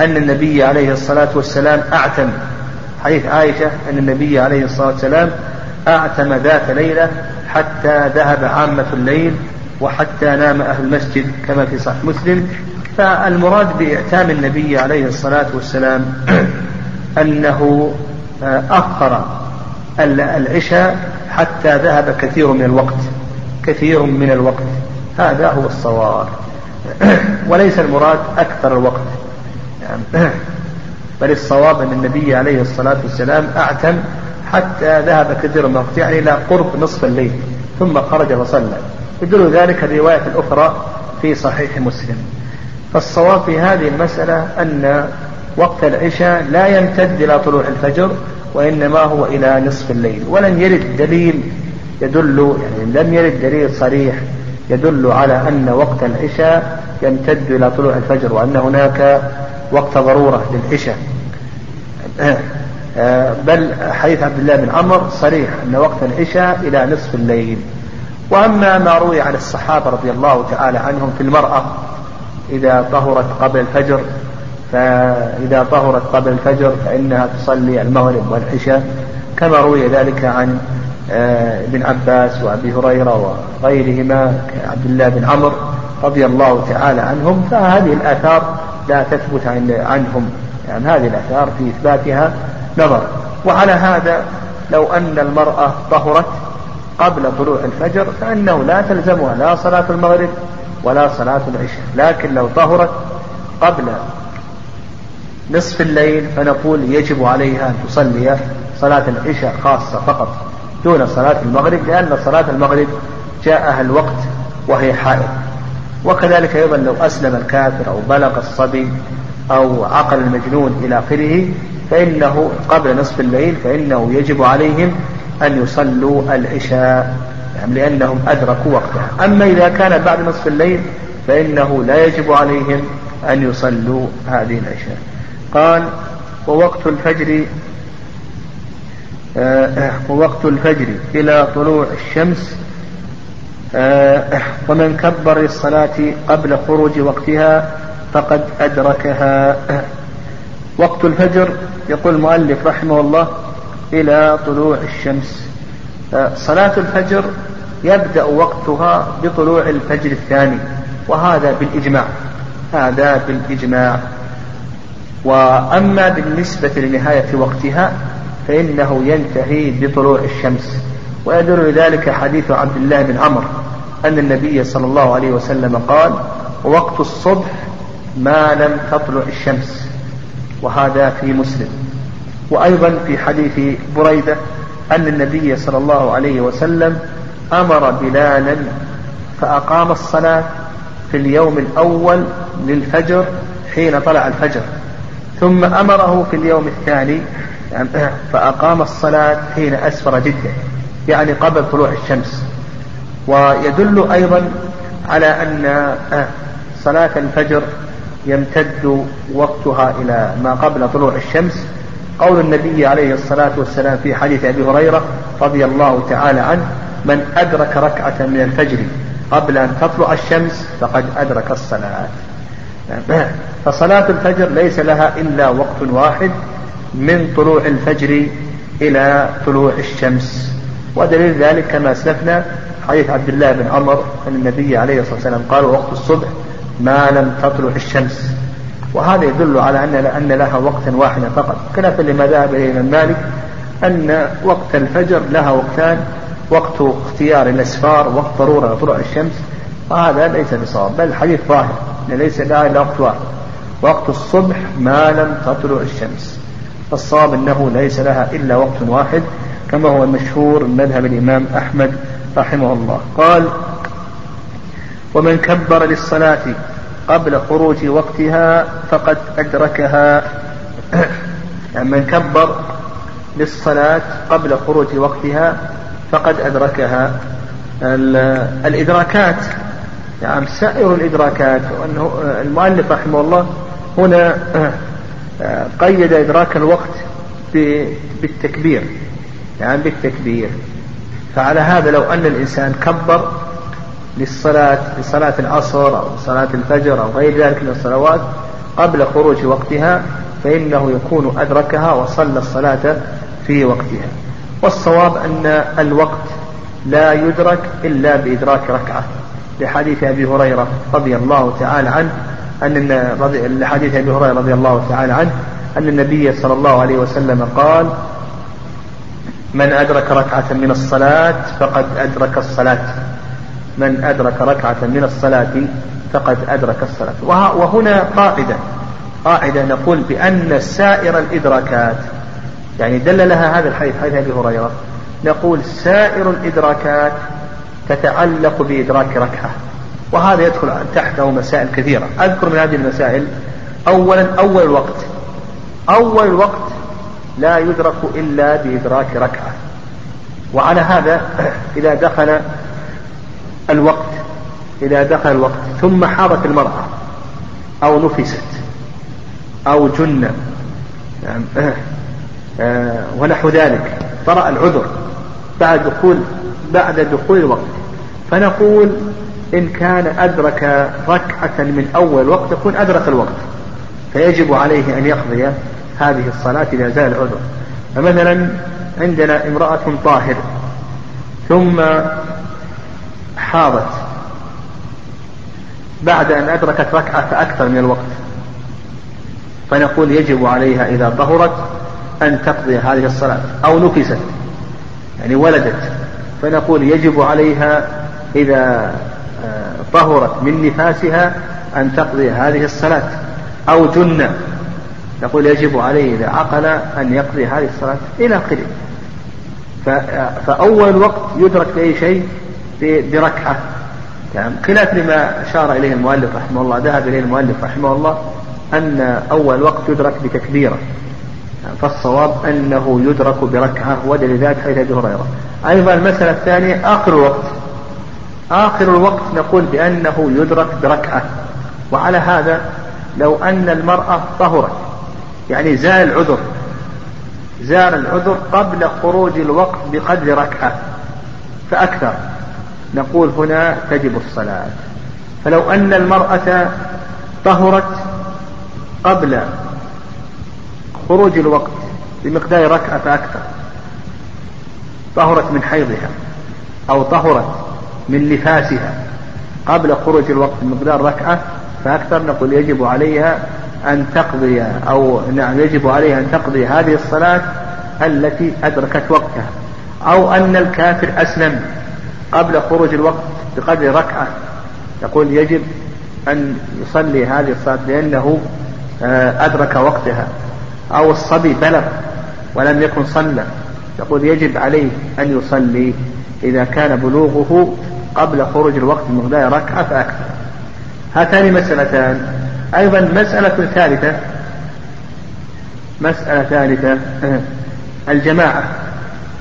أن النبي عليه الصلاة والسلام أعتم. حديث عائشة أن النبي عليه الصلاة والسلام أعتم ذات ليلة حتى ذهب عامة الليل وحتى نام أهل المسجد كما في صحيح مسلم. فالمراد بإعتام النبي عليه الصلاة والسلام أنه أخر العشاء حتى ذهب كثير من الوقت كثير من الوقت. هذا هو الصواب. وليس المراد أكثر الوقت. يعني بل الصواب أن النبي عليه الصلاة والسلام أعتم حتى ذهب كثير من الوقت يعني إلى قرب نصف الليل ثم خرج وصلى. يدل ذلك الرواية الأخرى في صحيح مسلم. فالصواب في هذه المسألة أن وقت العشاء لا يمتد إلى طلوع الفجر وإنما هو إلى نصف الليل. ولم يرد دليل يدل يعني لم يرد دليل صريح يدل على أن وقت العشاء يمتد إلى طلوع الفجر وأن هناك وقت ضرورة للعشاء. بل حديث عبد الله بن عمر صريح أن وقت العشاء إلى نصف الليل. وأما ما روي عن الصحابة رضي الله تعالى عنهم في المرأة إذا طهرت قبل الفجر فإذا طهرت قبل الفجر فإنها تصلي المغرب والعشاء. كما روي ذلك عن آه، ابن عباس وأبي هريرة وغيرهما كعبد الله بن عمرو رضي الله تعالى عنهم. فهذه الآثار لا تثبت عنهم. يعني هذه الآثار في إثباتها نظر. وعلى هذا لو أن المرأة طهرت قبل طلوع الفجر فإنه لا تلزمها لا صلاة المغرب ولا صلاة العشاء. لكن لو طهرت قبل نصف الليل فنقول يجب عليها أن تصلي صلاة العشاء خاصة فقط دون صلاة المغرب لأن صلاة المغرب جاءها الوقت وهي حائض. وكذلك أيضا لو أسلم الكافر أو بلغ الصبي أو عقل المجنون إلى آخره فإنه قبل نصف الليل فإنه يجب عليهم أن يصلوا العشاء يعني لأنهم أدركوا وقتها. أما إذا كان بعد نصف الليل فإنه لا يجب عليهم أن يصلوا هذه العشاء. قال ووقت الفجر آه، ووقت الفجر إلى طلوع الشمس آه، ومن كبر الصلاة قبل خروج وقتها فقد أدركها. وقت الفجر يقول المؤلف رحمه الله إلى طلوع الشمس. صلاة الفجر يبدأ وقتها بطلوع الفجر الثاني وهذا بالإجماع. هذا بالإجماع. وأما بالنسبة لنهاية وقتها فإنه ينتهي بطلوع الشمس. ويدل ذلك حديث عبد الله بن عمرو أن النبي صلى الله عليه وسلم قال وقت الصبح ما لم تطلع الشمس. وهذا في مسلم. وأيضا في حديث بريدة أن النبي صلى الله عليه وسلم أمر بلالا فأقام الصلاة في اليوم الأول للفجر حين طلع الفجر ثم أمره في اليوم الثاني فأقام الصلاة حين أسفر جدا يعني قبل طلوع الشمس. ويدل أيضا على أن صلاة الفجر يمتد وقتها إلى ما قبل طلوع الشمس قول النبي عليه الصلاة والسلام في حديث أبي هريرة رضي الله تعالى عنه من أدرك ركعة من الفجر قبل أن تطلع الشمس فقد أدرك الصلاة. فصلاة الفجر ليس لها إلا وقت واحد من طلوع الفجر إلى طلوع الشمس. ودليل ذلك كما أسلفنا حديث عبد الله بن عمر أن النبي عليه الصلاة والسلام قال وقت الصبح ما لم تطلع الشمس. وهذا يدل على أن أن لها وقتا واحدا فقط. خلافا لما ذهب إليه الإمام مالك أن وقت الفجر لها وقتان وقت اختيار الأسفار وقت ضرورة طلوع الشمس وهذا ليس بصواب بل الحديث ظاهر ليس لها إلا وقت واحد. وقت الصبح ما لم تطلع الشمس. فالصواب أنه ليس لها إلا وقت واحد كما هو المشهور من مذهب الإمام أحمد رحمه الله. قال ومن كبر للصلاة قبل خروج وقتها فقد أدركها. من كبر للصلاة قبل خروج وقتها فقد أدركها. الإدراكات يعني سائر الإدراكات وأنه المؤلف رحمه الله هنا قيد إدراك الوقت بالتكبير يعني بالتكبير. فعلى هذا لو أن الإنسان كبر للصلاة لصلاة العصر أو صلاة الفجر أو غير ذلك من الصلوات قبل خروج وقتها فإنه يكون أدركها وصلى الصلاة في وقتها. والصواب أن الوقت لا يدرك إلا بإدراك ركعة. لحديث أبي هريرة رضي الله تعالى عنه أن لحديث أبي هريرة رضي الله تعالى عنه أن النبي صلى الله عليه وسلم قال من أدرك ركعة من الصلاة فقد أدرك الصلاة. من أدرك ركعة من الصلاة فقد أدرك الصلاة. وهنا قاعدة. قاعدة نقول بأن سائر الإدراكات يعني دل لها هذا الحديث حديث أبي هريرة نقول سائر الإدراكات تتعلق بإدراك ركعة. وهذا يدخل تحته مسائل كثيرة. أذكر من هذه المسائل أولا أول الوقت. أول الوقت لا يدرك إلا بإدراك ركعة. وعلى هذا إذا دخل الوقت إذا دخل الوقت ثم حاضت المرأة أو نفست أو جن يعني آه ونحو ذلك طرأ العذر بعد دخول بعد دخول الوقت. فنقول إن كان أدرك ركعة من أول وقت يكون أدرك الوقت. فيجب عليه أن يقضي هذه الصلاة إذا زال العذر. فمثلا عندنا امرأة طاهر ثم حاضت بعد أن أدركت ركعة فأكثر من الوقت. فنقول يجب عليها إذا طهرت أن تقضي هذه الصلاة أو نفست يعني ولدت. فنقول يجب عليها إذا آه، طهرت من نفاسها أن تقضي هذه الصلاة أو جن. نقول يجب عليه إذا عقل أن يقضي هذه الصلاة إلى آخره. فأول وقت يدرك بأي شيء بركعة. يعني خلاف لما أشار إليه المؤلف رحمه الله ذهب إليه المؤلف رحمه الله أن أول وقت يدرك بتكبيرة. فالصواب أنه يدرك بركعة ودل ذلك حديث أبي هريرة. أيضا المسألة الثانية آخر الوقت. آخر الوقت نقول بأنه يدرك بركعة. وعلى هذا لو أن المرأة طهرت يعني زال العذر زال العذر قبل خروج الوقت بقدر ركعة فأكثر. نقول هنا تجب الصلاة. فلو أن المرأة طهرت قبل خروج الوقت بمقدار ركعة فأكثر طهرت من حيضها أو طهرت من نفاسها قبل خروج الوقت بمقدار ركعة فأكثر نقول يجب عليها أن تقضي أو نعم يجب عليها أن تقضي هذه الصلاة التي أدركت وقتها. أو أن الكافر أسلم قبل خروج الوقت بقدر ركعة. يقول يجب أن يصلي هذه الصلاة لأنه آه، أدرك وقتها. أو الصبي بلغ ولم يكن صلى. يقول يجب عليه أن يصلي إذا كان بلوغه قبل خروج الوقت بمقدار ركعة فأكثر. هاتان مسألتان. أيضا مسألة ثالثة. مسألة ثالثة. الجماعة.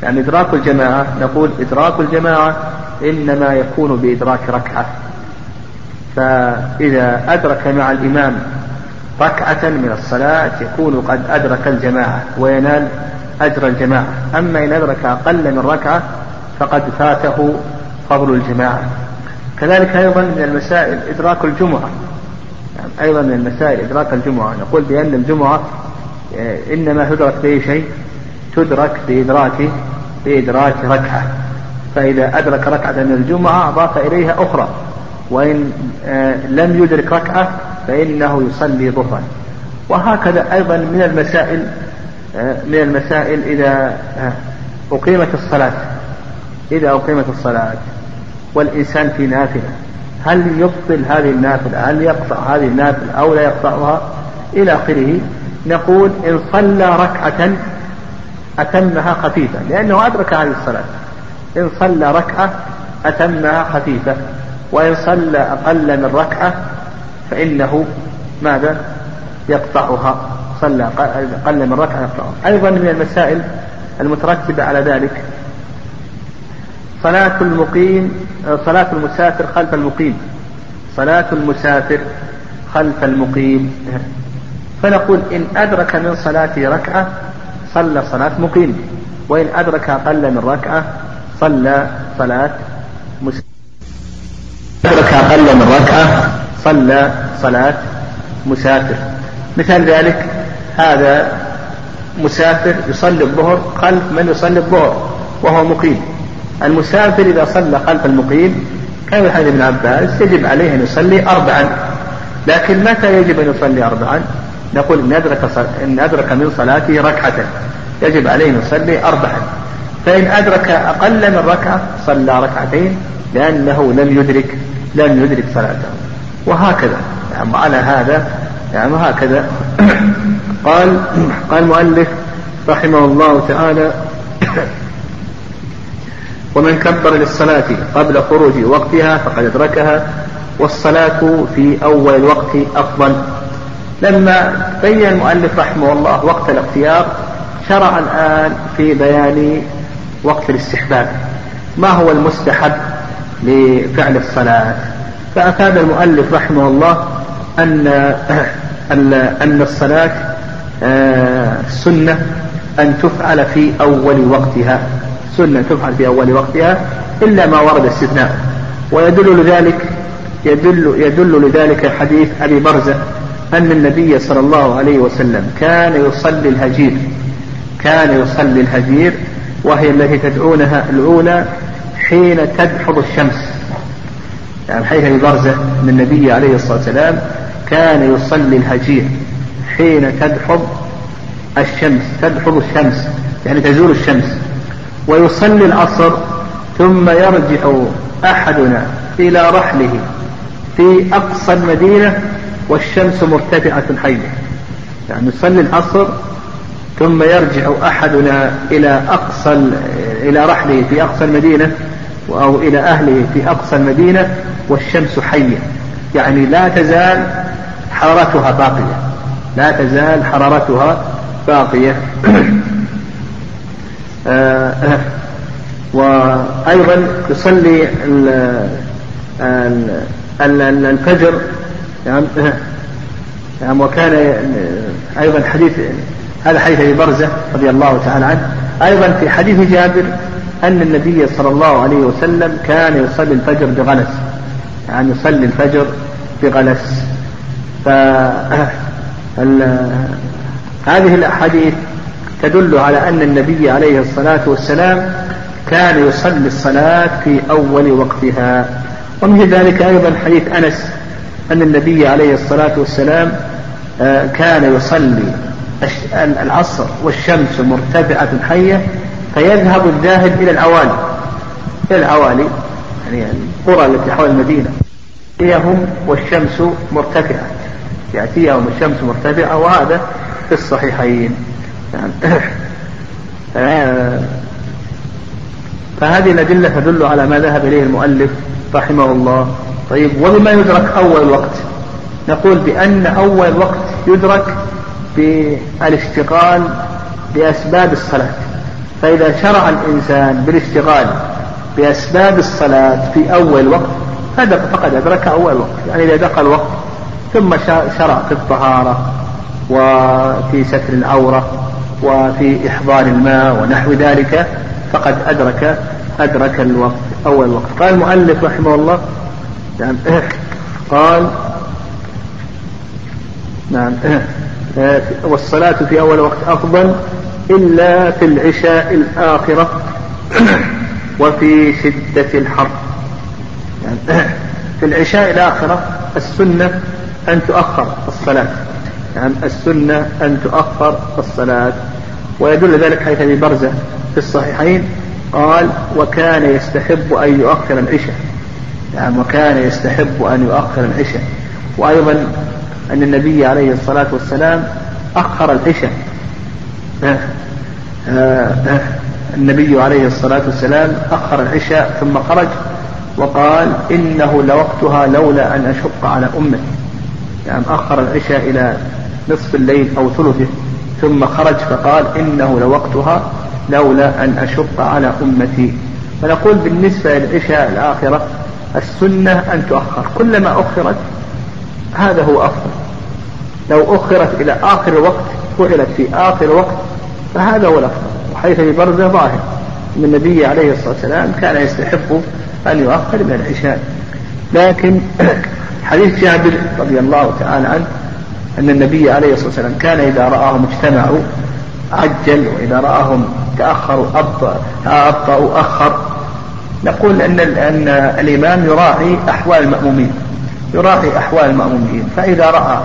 يعني إدراك الجماعة نقول إدراك الجماعة إنما يكون بإدراك ركعة. فإذا أدرك مع الإمام ركعة من الصلاة يكون قد أدرك الجماعة وينال أجر الجماعة. أما إن أدرك أقل من ركعة فقد فاته فضل الجماعة. كذلك أيضا من المسائل إدراك الجمعة. يعني أيضا من المسائل إدراك الجمعة. نقول بأن الجمعة إنما تدرك بأي شيء تدرك بإدراك بإدراك ركعة. فإذا أدرك ركعة من الجمعة أضاف إليها أخرى. وإن آه، لم يدرك ركعة فإنه يصلي ظهرا. وهكذا أيضا من المسائل آه، من المسائل إذا أقيمت الصلاة. إذا أقيمت الصلاة والإنسان في نافلة هل يبطل هذه النافلة؟ هل يقطع هذه النافلة أو لا يقطعها؟ إلى آخره. نقول إن صلى ركعة أتمها خفيفة لأنه أدرك هذه الصلاة. إن صلى ركعة أتمها خفيفة وإن صلى أقل من ركعة فإنه ماذا؟ يقطعها. صلى أقل من ركعة يقطعها. أيضا من المسائل المترتبة على ذلك صلاة المقيم صلاة المسافر خلف المقيم. صلاة المسافر خلف المقيم. فنقول إن أدرك من صلاته ركعة صلى صلاة مقيم. وإن أدرك أقل من ركعة صلى صلاة مسافر أدرك أقل من ركعة صلى صلاة مسافر. مثال ذلك هذا مسافر يصلي الظهر خلف من يصلي الظهر وهو مقيم. المسافر إذا صلى خلف المقيم كان حديث ابن عباس يجب عليه أن يصلي أربعا. لكن متى يجب أن يصلي أربعا؟ نقول إن أدرك, إن أدرك من صلاته ركعة يجب عليه أن يصلي أربعا فإن أدرك أقل من ركعة صلى ركعتين لأنه لم يدرك لم يدرك صلاته. وهكذا. يعني على هذا. يعني وهكذا قال قال المؤلف رحمه الله تعالى ومن كبر للصلاة قبل خروج وقتها فقد أدركها والصلاة في أول الوقت أفضل. لما بين المؤلف رحمه الله وقت الاختيار شرع الآن في بيان وقت الاستحباب. ما هو المستحب لفعل الصلاة؟ فأفاد المؤلف رحمه الله أن أن الصلاة آه، سنة أن تفعل في أول وقتها. سنة تفعل في أول وقتها إلا ما ورد استثناء. ويدل لذلك يدل يدل لذلك حديث أبي برزة أن النبي صلى الله عليه وسلم كان يصلي الهجير كان يصلي الهجير وهي التي تدعونها الأولى حين تدحض الشمس. يعني حيث أبي برزة أن النبي عليه الصلاة والسلام كان يصلي الهجير حين تدحض الشمس تدحض الشمس يعني تزول الشمس. ويصلي العصر ثم يرجع أحدنا إلى رحله في أقصى المدينة والشمس مرتفعة حية يعني يصلي العصر ثم يرجع أحدنا إلى أقصى إلى رحله في أقصى المدينة أو إلى أهله في أقصى المدينة والشمس حية. يعني لا تزال حرارتها باقية. لا تزال حرارتها باقية. آه، وأيضا يصلي الفجر يعني, يعني وكان أيضا حديث هذا حديث أبي برزة رضي الله تعالى عنه. أيضا في حديث جابر أن النبي صلى الله عليه وسلم كان يصلي الفجر بغلس. يعني يصلي الفجر بغلس. ف هذه الأحاديث تدل على أن النبي عليه الصلاة والسلام كان يصلي الصلاة في أول وقتها. ومن ذلك أيضا حديث أنس أن النبي عليه الصلاة والسلام آه، كان يصلي العصر والشمس مرتفعة حية فيذهب الذاهب إلى العوالي إلى العوالي يعني القرى التي حول المدينة. يأتيهم والشمس مرتفعة. يأتيهم الشمس مرتفعة وهذا في الصحيحين. يعني فهذه الأدلة تدل على ما ذهب إليه المؤلف رحمه الله. طيب وبما يدرك أول الوقت نقول بأن أول الوقت يدرك بالاشتغال بأسباب الصلاة. فإذا شرع الإنسان بالاشتغال بأسباب الصلاة في أول وقت فقد أدرك أول وقت. يعني إذا دخل وقت ثم شرع في الطهارة وفي ستر العورة وفي إحضار الماء ونحو ذلك فقد أدرك أدرك الوقت أول وقت. قال المؤلف رحمه الله نعم. قال نعم. والصلاة في أول وقت أفضل إلا في العشاء الآخرة وفي شدة الحر. يعني في العشاء الآخرة السنة أن تؤخر الصلاة. يعني السنة أن تؤخر الصلاة. ويدل ذلك حيث أبي برزة في الصحيحين. قال وكان يستحب أن يؤخر العشاء. نعم وكان يستحب أن يؤخر العشاء. وأيضا أن النبي عليه الصلاة والسلام أخر العشاء. النبي عليه الصلاة والسلام أخر العشاء ثم خرج وقال إنه لوقتها لولا أن أشق على أمتي يعني أخر العشاء إلى نصف الليل أو ثلثه. ثم خرج فقال إنه لوقتها لولا أن أشق على أمتي. فنقول بالنسبة للعشاء الآخرة السنة أن تؤخر. كلما أخرت هذا هو أفضل. لو أخرت إلى آخر الوقت فعلت في آخر الوقت فهذا هو الأفضل. وحيث برزة ظاهر أن النبي عليه الصلاة والسلام كان يستحب أن يؤخر من العشاء. لكن حديث جابر رضي الله تعالى عنه أن النبي عليه الصلاة والسلام كان إذا رآهم اجتمعوا عجل وإذا رآهم تأخروا أبطأوا أخر نقول أن أن الإمام يراعي أحوال المأمومين يراعي أحوال المأمومين فإذا رأى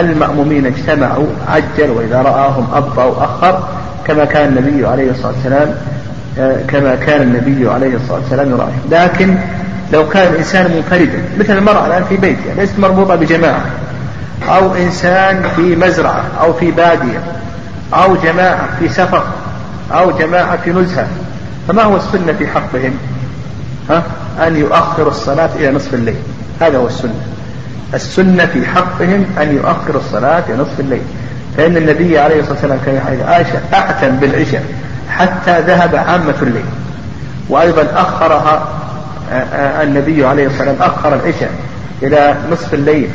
المأمومين اجتمعوا عجل وإذا رآهم أبطأوا أخر كما كان النبي عليه الصلاة والسلام كما كان النبي عليه الصلاة والسلام يراعي. لكن لو كان الإنسان منفردا مثل المرأة الآن في بيتها ليست مربوطة بجماعة أو إنسان في مزرعة أو في بادية أو جماعة في سفر أو جماعة في نزهة فما هو السنة في حقهم؟ ها؟ أن يؤخر الصلاة إلى نصف الليل. هذا هو السنة. السنة في حقهم أن يؤخر الصلاة إلى نصف الليل. فإن النبي عليه الصلاة والسلام كان يحيي عائشة أعتم بالعشاء حتى ذهب عامة الليل. وأيضا أخرها النبي عليه الصلاة والسلام أخر العشاء إلى نصف الليل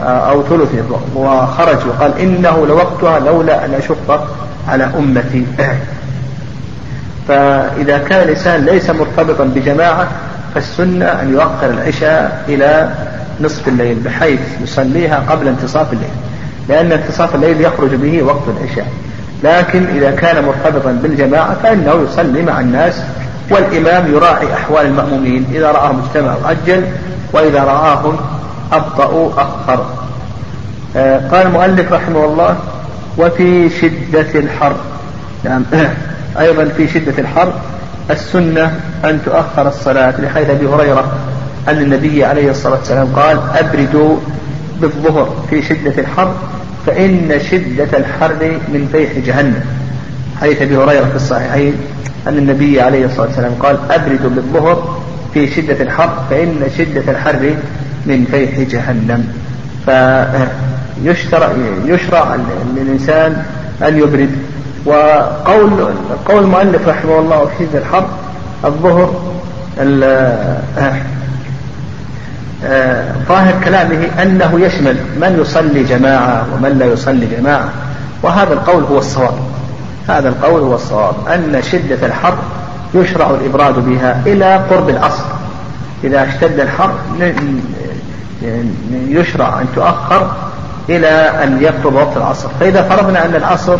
أو ثلثه. وخرج وقال إنه لوقتها لولا أن أشق على أمتي. فإذا كان الإنسان ليس مرتبطا بجماعة فالسنة أن يؤخر العشاء إلى نصف الليل بحيث يصليها قبل انتصاف الليل لأن انتصاف الليل يخرج به وقت العشاء. لكن إذا كان مرتبطا بالجماعة فإنه يصلي مع الناس والإمام يراعي أحوال المأمومين إذا رآهم اجتمعوا عجل وإذا رآهم أبطأوا أخر آه قال المؤلف رحمه الله وفي شدة الحر. نعم. أيضا في شدة الحر السنة أن تؤخر الصلاة لحيث أبي هريرة أن النبي عليه الصلاة والسلام قال أبردوا بالظهر في شدة الحر فإن شدة الحر من فيح جهنم. حديث أبي هريرة في الصحيحين أن النبي عليه الصلاة والسلام قال أبردوا بالظهر في شدة الحر فإن شدة الحر من فيح جهنم. فيشرع يشرع للإنسان أن يبرد وقول قول المؤلف رحمه الله في شدة الحر الظهر ظاهر كلامه أنه يشمل من يصلي جماعة ومن لا يصلي جماعة وهذا القول هو الصواب. هذا القول هو الصواب. أن شدة الحر يشرع الإبراد بها إلى قرب العصر إذا اشتد الحر يشرع أن تؤخر إلى أن يقرب وقت العصر. فإذا فرضنا أن العصر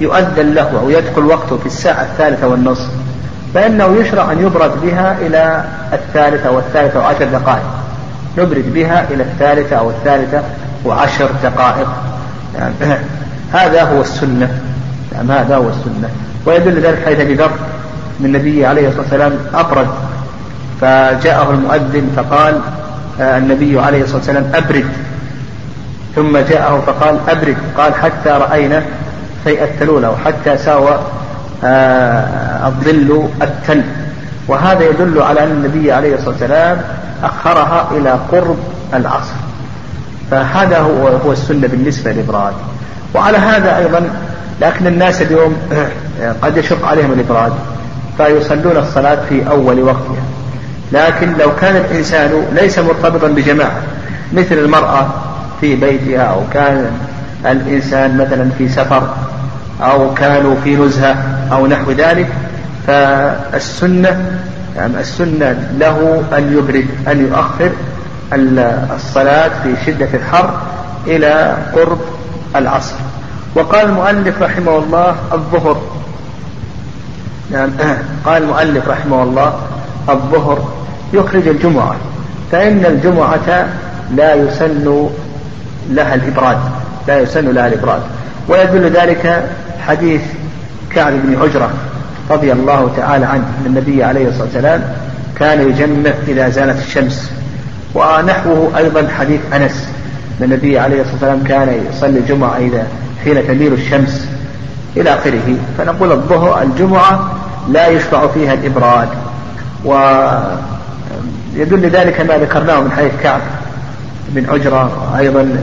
يؤذن له أو يدخل وقته في الساعة الثالثة والنصف فإنه يشرع أن يبرد بها إلى الثالثة والثالثة وعشر دقائق. نبرد بها إلى الثالثة أو الثالثة وعشر دقائق. يعني هذا هو السنة. يعني هذا هو السنة. ويدل ذلك حيث أبي ذر من النبي عليه الصلاة والسلام أبرد. فجاءه المؤذن فقال آه، النبي عليه الصلاة والسلام أبرد. ثم جاءه فقال أبرد. قال حتى رأينا أو حتى ساوى آه، الظل التل. وهذا يدل على أن النبي عليه الصلاة والسلام أخرها إلى قرب العصر. فهذا هو هو السنة بالنسبة للإبراد وعلى هذا أيضا لكن الناس اليوم قد يشق عليهم الإبراد فيصلون الصلاة في أول وقتها. لكن لو كان الإنسان ليس مرتبطا بجماعة مثل المرأة في بيتها أو كان الإنسان مثلا في سفر أو كانوا في نزهة أو نحو ذلك فالسنة يعني السنة له أن يبرد أن يؤخر الصلاة في شدة الحر إلى قرب العصر. وقال المؤلف رحمه الله الظهر. يعني قال المؤلف رحمه الله الظهر يخرج الجمعة فإن الجمعة لا يسن لها الإبراد. لا يسن لها الإبراد ويدل ذلك حديث كعب بن عجرة رضي الله تعالى عنه أن النبي عليه الصلاة والسلام كان يجمع إذا زالت الشمس. ونحوه أيضا حديث أنس النبي عليه الصلاة والسلام كان يصلي الجمعة إذا حين تميل الشمس إلى آخره. فنقول الظهر الجمعة لا يشرع فيها الإبراد ويدل ذلك ما ذكرناه من حديث كعب بن عجرة وأيضا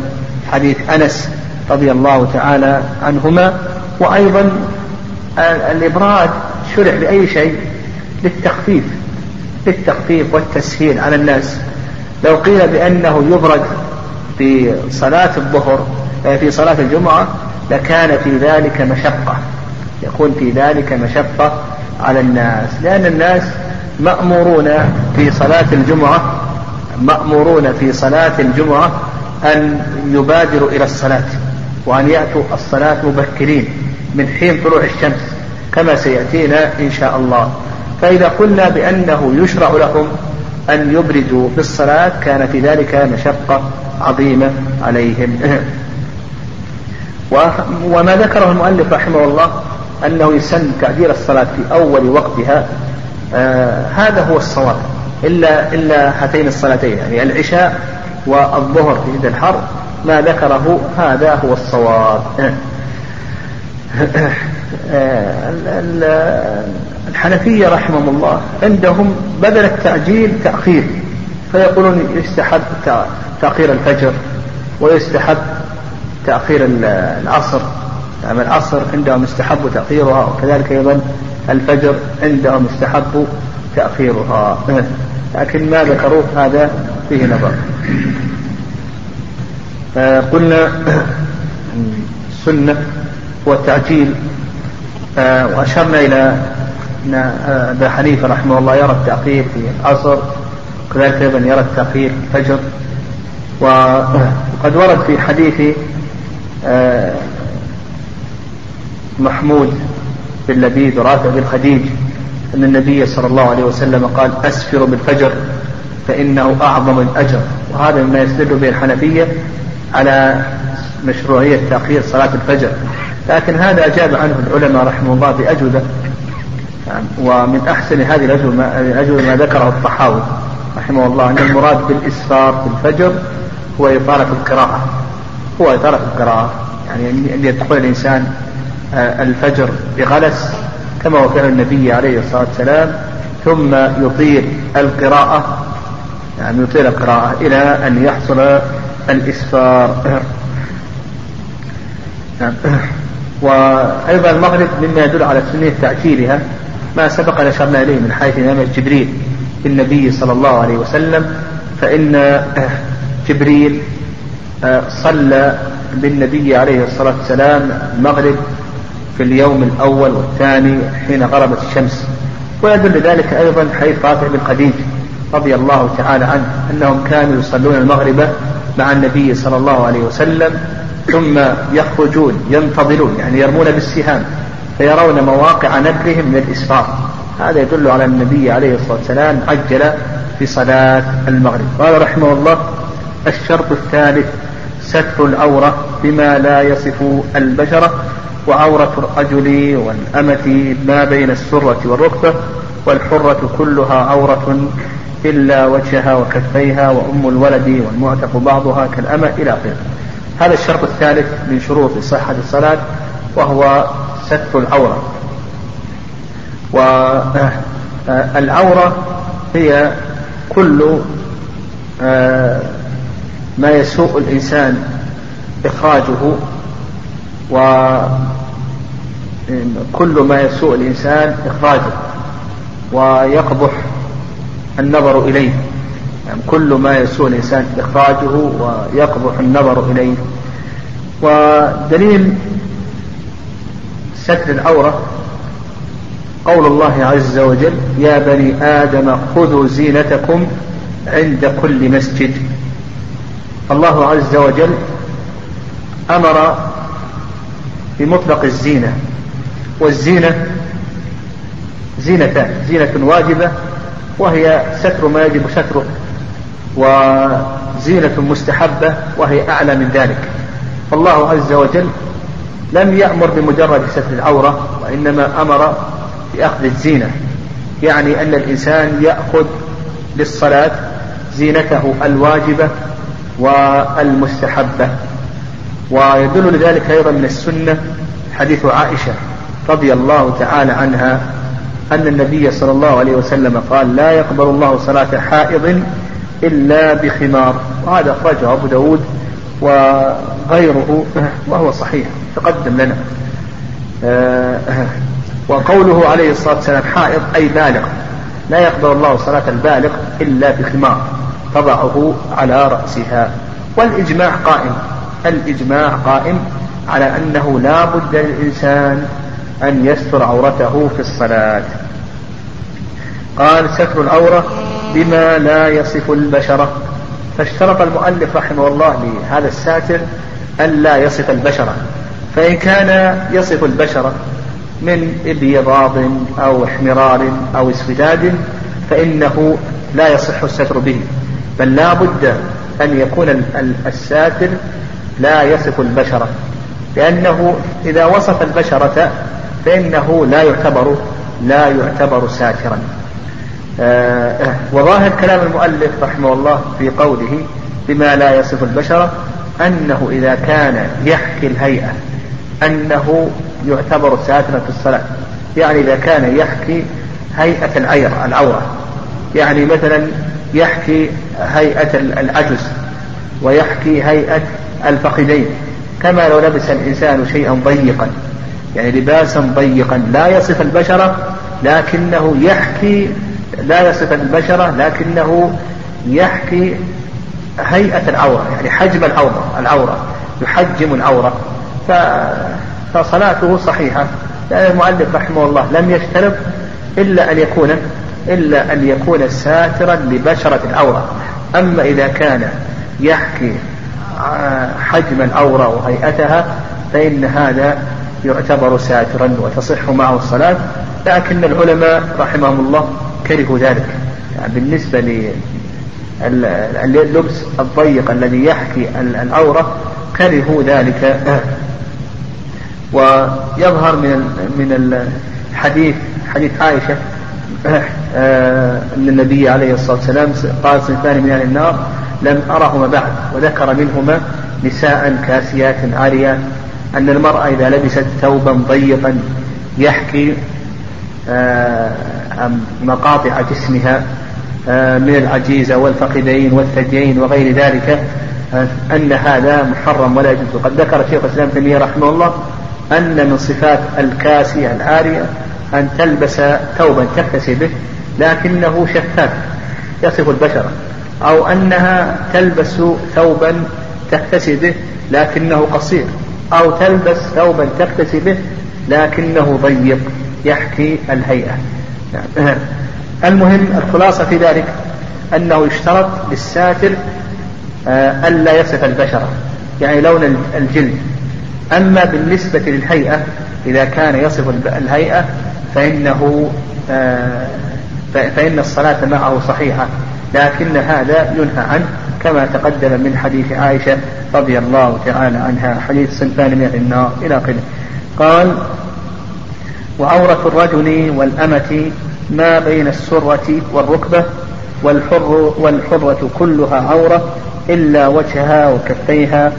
حديث أنس رضي الله تعالى عنهما وأيضا الإبراد شرع لأي شيء للتخفيف للتخفيف والتسهيل على الناس. لو قيل بأنه يبرد في صلاة الظهر في صلاة الجمعة لكان في ذلك مشقة. يكون في ذلك مشقة على الناس. لأن الناس مأمورون في صلاة الجمعة مأمورون في صلاة الجمعة أن يبادروا إلى الصلاة وأن يأتوا الصلاة مبكرين من حين طلوع الشمس كما سيأتينا إن شاء الله. فإذا قلنا بأنه يشرع لهم أن يبردوا بالصلاة كان في ذلك مشقة عظيمة عليهم. وما ذكره المؤلف رحمه الله أنه يسن تعجيل الصلاة في أول وقتها آه هذا هو الصواب إلا إلا هاتين الصلاتين يعني العشاء والظهر في عند الحر ما ذكره هذا هو الصواب. الحنفية رحمهم الله عندهم بدل التعجيل تأخير فيقولون يستحب تأخير الفجر ويستحب تأخير العصر. يعني العصر عندهم يستحب تأخيرها وكذلك أيضا الفجر عندهم يستحب تأخيرها. لكن ما ذكروه هذا فيه نظر. آه، قلنا السنة هو التعجيل آه، وأشرنا إلى أن آه، أبا حنيفة رحمه الله يرى التأخير في العصر وكذلك أيضا يرى التأخير في الفجر. وقد ورد في حديث محمود بن لبيد ورافع بن خديج أن النبي صلى الله عليه وسلم قال أسفر بالفجر فإنه أعظم الأجر. وهذا مما يستدل به الحنفية على مشروعية تأخير صلاة الفجر. لكن هذا أجاب عنه العلماء رحمه الله بأجوبة. ومن أحسن هذه الأجوبة ما ذكره الطحاوي رحمه الله أن المراد بالإسفار في الفجر هو إطالة القراءة. هو إطالة القراءة. يعني أن يدخل الإنسان آه، الفجر بغلس كما هو فعل النبي عليه الصلاة والسلام ثم يطيل القراءة يعني يطيل القراءة إلى أن يحصل الإسفار نعم. وأيضا المغرب مما يدل على سنية تعجيلها ما سبق أن أشرنا إليه من حيث نعمة جبريل للنبي صلى الله عليه وسلم فإن جبريل آه، صلى بالنبي عليه الصلاة والسلام المغرب في اليوم الأول والثاني حين غربت الشمس. ويدل ذلك أيضا حيث رافع بن خديج رضي الله تعالى عنه أنهم كانوا يصلون المغرب مع النبي صلى الله عليه وسلم ثم يخرجون ينتظرون يعني يرمون بالسهام فيرون مواقع نبلهم من الإسفار هذا يدل على النبي عليه الصلاة والسلام عجل في صلاة المغرب. قال رحمه الله الشرط الثالث ستر العورة بما لا يصف البشرة. وعورة الرجل والأمة ما بين السرة والركبة والحرة كلها عورة إلا وجهها وكفيها وأم الولد والمعتق بعضها كالأمة إلى آخره. هذا الشرط الثالث من شروط صحة الصلاة وهو ستر العورة. والعورة هي كل آه، ما يسوء الإنسان إخراجه وكل ما يسوء الإنسان إخراجه ويقبح النظر إليه. يعني كل ما يسوء الإنسان إخراجه ويقبح النظر إليه. ودليل ستر العورة. قول الله عز وجل يا بني آدم خذوا زينتكم عند كل مسجد. الله عز وجل أمر بمطلق الزينة والزينة زينتان زينة واجبة وهي ستر ما يجب ستره وزينة مستحبة وهي أعلى من ذلك. فالله عز وجل لم يأمر بمجرد ستر العورة وإنما أمر بأخذ الزينة. يعني أن الإنسان يأخذ للصلاة زينته الواجبة والمستحبة. ويدل لذلك أيضا من السنة حديث عائشة رضي الله تعالى عنها أن النبي صلى الله عليه وسلم قال لا يقبل الله صلاة حائض إلا بخمار وهذا أخرجه أبو داود وغيره وهو صحيح تقدم لنا. آه، وقوله عليه الصلاة والسلام حائض أي بالغ. لا يقبل الله صلاة البالغ إلا بخمار تضعه على رأسها. والإجماع قائم. الإجماع قائم على أنه لا بد للإنسان أن يستر عورته في الصلاة. قال ستر العورة بما لا يصف البشرة فاشترط المؤلف رحمه الله لهذا الساتر ألا يصف البشرة فإن كان يصف البشرة من إبيضاض أو احمرار أو اسوداد فإنه لا يصح الستر به. بل لا بد أن يكون الساتر لا يصف البشرة لأنه إذا وصف البشرة فإنه لا يعتبر لا يعتبر ساترا. آه وظاهر كلام المؤلف رحمه الله في قوله بما لا يصف البشرة أنه إذا كان يحكي الهيئة أنه يعتبر ساترا في الصلاة. يعني إذا كان يحكي هيئة العير العورة. يعني مثلا يحكي هيئة العجز ويحكي هيئة الفخذين. كما لو لبس الإنسان شيئا ضيقا يعني لباسا ضيقا لا يصف البشرة لكنه يحكي لا يصف البشرة لكنه يحكي هيئة العورة يعني حجم العورة العورة يحجم العورة. فصلاته صحيحة. لأن المؤلف رحمه الله لم يشترط إلا أن يكون إلا أن يكون ساترا لبشرة العورة. أما إذا كان يحكي حجم العورة وهيئتها فإن هذا يعتبر ساترا وتصح معه الصلاة. لكن العلماء رحمهم الله كرهوا ذلك. يعني بالنسبة للبس الضيق الذي يحكي العورة كرهوا ذلك. ويظهر من من الحديث حديث عائشة أن النبي عليه الصلاة والسلام قال صنفان من أهل النار لم أرهما بعد وذكر منهما نساء كاسيات عاريات أن المرأة إذا لبست ثوبا ضيقا يحكي آه، مقاطع جسمها من العجيزة والفخذين والثديين وغير ذلك أن هذا محرم ولا يجوز. وقد ذكر شيخ الإسلام تيمية رحمه الله أن من صفات الكاسية العارية أن تلبس ثوبا تكتسي به لكنه شفاف يصف البشرة أو أنها تلبس ثوبا تكتسي به لكنه قصير. أو تلبس ثوبا تكتسي به لكنه ضيق يحكي الهيئة. المهم الخلاصة في ذلك أنه يشترط للساتر آه، ألا يصف البشرة يعني لون الجلد. أما بالنسبة للهيئة إذا كان يصف الهيئة فإنه آه، فإن الصلاة معه صحيحة لكن هذا ينهى عنه كما تقدم من حديث عائشة رضي الله تعالى عنها حديث صنفان من النار إلى آخره. قال وعورة الرجل والأمة ما بين السرة والركبة والحر والحرة كلها عورة إلا وجهها وكفيها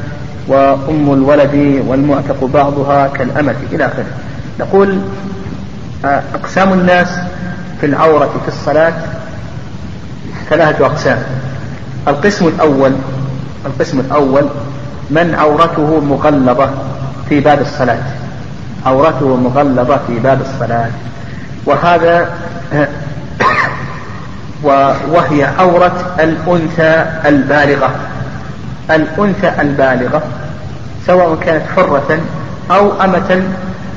وأم الولد والمعتق بعضها كالأمة إلى آخره. نقول أقسام الناس في العورة في الصلاة ثلاثة أقسام. القسم الأول القسم الأول من عورته مغلظة في باب الصلاة. عورته مغلظة في باب الصلاة. وهذا وهي عورة الأنثى البالغة. الأنثى البالغة سواء كانت حرة أو أمة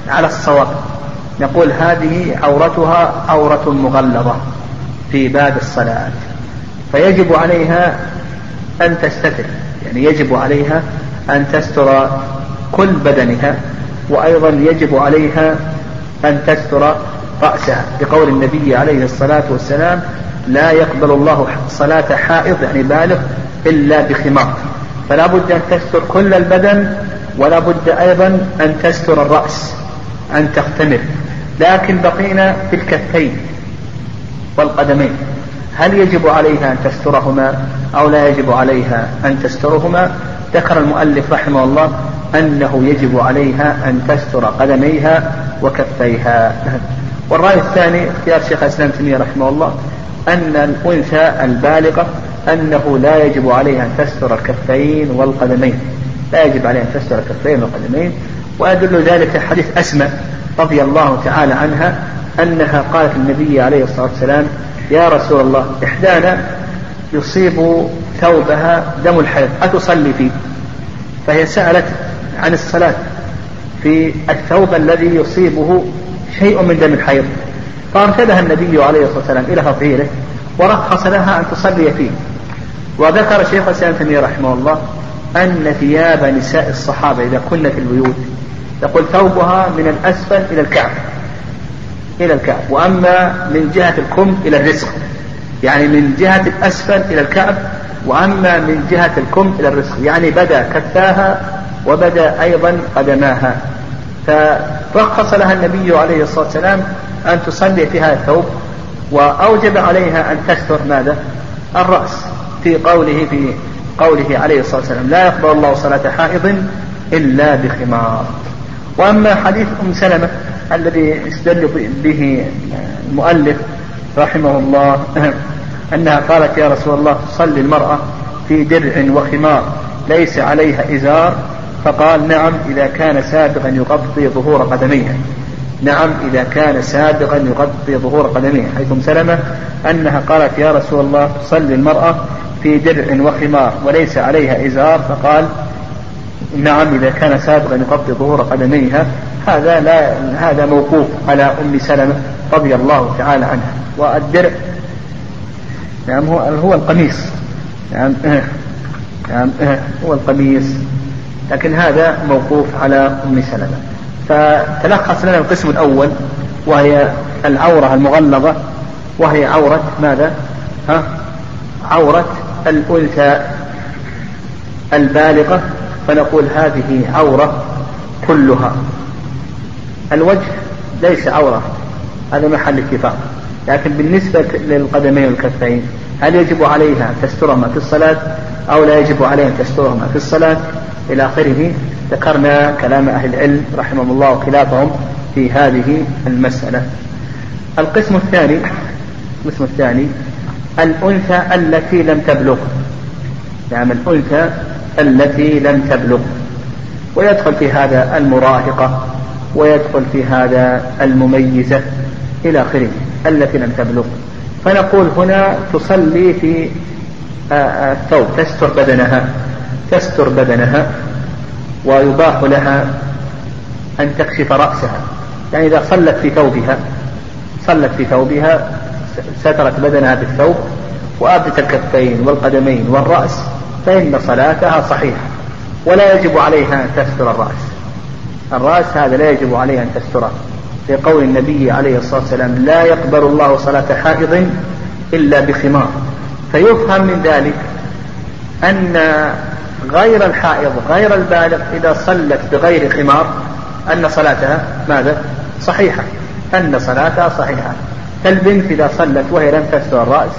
على الصواب. نقول هذه عورتها عورة مغلظة في باب الصلاة. فيجب عليها أن تستتر يعني يجب عليها أن تستر كل بدنها وأيضا يجب عليها أن تستر رأسها. بقول النبي عليه الصلاة والسلام لا يقبل الله صلاة حائض يعني بالغ إلا بخمار. فلا بد أن تستر كل البدن ولا بد أيضا أن تستر الرأس أن تختمر. لكن بقينا في الكفين والقدمين. هل يجب عليها أن تسترهما أو لا يجب عليها أن تسترهما؟ ذكر المؤلف رحمه الله أنه يجب عليها أن تستر قدميها وكفيها. والرأي الثاني اختيار شيخ الإسلام تيمية رحمه الله أن الأنثى البالغة أنه لا يجب عليها أن تستر الكفين والقدمين. لا يجب عليها أن تستر الكفين والقدمين. ويدل ذلك حديث أسماء رضي الله تعالى عنها أنها قالت النبي عليه الصلاة والسلام يا رسول الله إحدانا يصيب ثوبها دم الحيض أتصلي فيه؟ فهي سألت عن الصلاة في الثوب الذي يصيبه شيء من دم الحيض. فأرشدها النبي عليه الصلاة والسلام إلى تطهيره ورخص لها أن تصلي فيه. وذكر شيخ الإسلام تيمية رحمه الله أن ثياب نساء الصحابة إذا كن في البيوت يقول ثوبها من الأسفل إلى الكعب. إلى الكعب. وأما من جهة الكم إلى الرزق. يعني من جهة الأسفل إلى الكعب وأما من جهة الكم إلى الرزق. يعني بدا كفاها وبدا أيضا قدماها. فرخص لها النبي عليه الصلاة والسلام أن تصلي في هذا الثوب وأوجب عليها أن تستر ماذا؟ الرأس. في قوله في قوله عليه الصلاة والسلام لا يقبل الله صلاة حائض إلا بخمار. وأما حديث أم سلمة الذي استدل به المؤلف رحمه الله أنها قالت يا رسول الله تصلي المرأة في درع وخمار ليس عليها إزار. فقال نعم إذا كان سابقا يغطي ظهور قدميها. نعم إذا كان سابقا يغطي ظهور قدميها. حيث سلمة أنها قالت يا رسول الله تصلي المرأة في درع وخمار وليس عليها إزار. فقال نعم إذا كان سابقا يغطي ظهور قدميها هذا لا هذا موقوف على أم سلمة رضي الله تعالى عنها. والدرع نعم هو هو القميص. نعم نعم هو القميص. لكن هذا موقوف على أم سلمة. فتلخص لنا القسم الأول وهي العورة المغلظة. وهي عورة ماذا؟ ها؟ عورة الأنثى البالغة. فنقول هذه عورة كلها. الوجه ليس عورة هذا محل اتفاق. لكن بالنسبة للقدمين والكفين هل يجب عليها تسترهما في الصلاة أو لا يجب عليها تسترهما في الصلاة؟ إلى آخره ذكرنا كلام أهل العلم رحمهم الله وخلافهم في هذه المسألة. القسم الثاني القسم الثاني الأنثى التي لم تبلغ. نعم الأنثى التي لم تبلغ. ويدخل في هذا المراهقة ويدخل في هذا المميزة إلى آخره التي لم تبلغ. فنقول هنا تصلي في آه، آه، الثوب. تستر بدنها. تستر بدنها ويباح لها أن تكشف رأسها. يعني إذا صلت في ثوبها صلت في ثوبها سترت بدنها بالثوب وأبدت الكفين والقدمين والرأس فإن صلاتها صحيحة ولا يجب عليها أن تستر الرأس. الرأس هذا لا يجب عليها أن تستره. في قول النبي عليه الصلاة والسلام لا يقبل الله صلاة حائض إلا بخمار. فيفهم من ذلك أن غير الحائض غير البالغ إذا صلت بغير خمار أن صلاتها ماذا؟ صحيحة. أن صلاتها صحيحة. كالبنت إذا صلت وهي لم تستر الرأس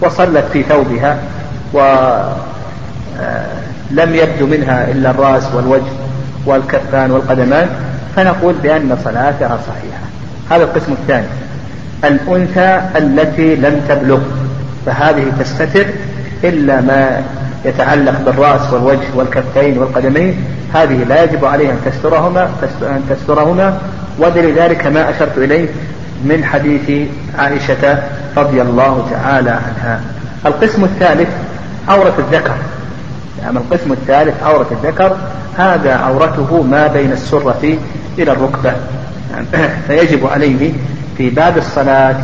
وصلت في ثوبها ولم آه، يبدو منها إلا الرأس والوجه والكفان والقدمان فنقول بأن صلاتها صحيحة. هذا القسم الثاني. الأنثى التي لم تبلغ فهذه تستتر إلا ما يتعلق بالرأس والوجه والكفين والقدمين. هذه لا يجب عليها أن تسترهما أن تسترهما. ولذلك ما أشرت إليه من حديث عائشة رضي الله تعالى عنها. القسم الثالث عورة الذكر. يعني القسم الثالث عورة الذكر هذا عورته ما بين السرة إلى الركبة. فيجب عليه في باب الصلاة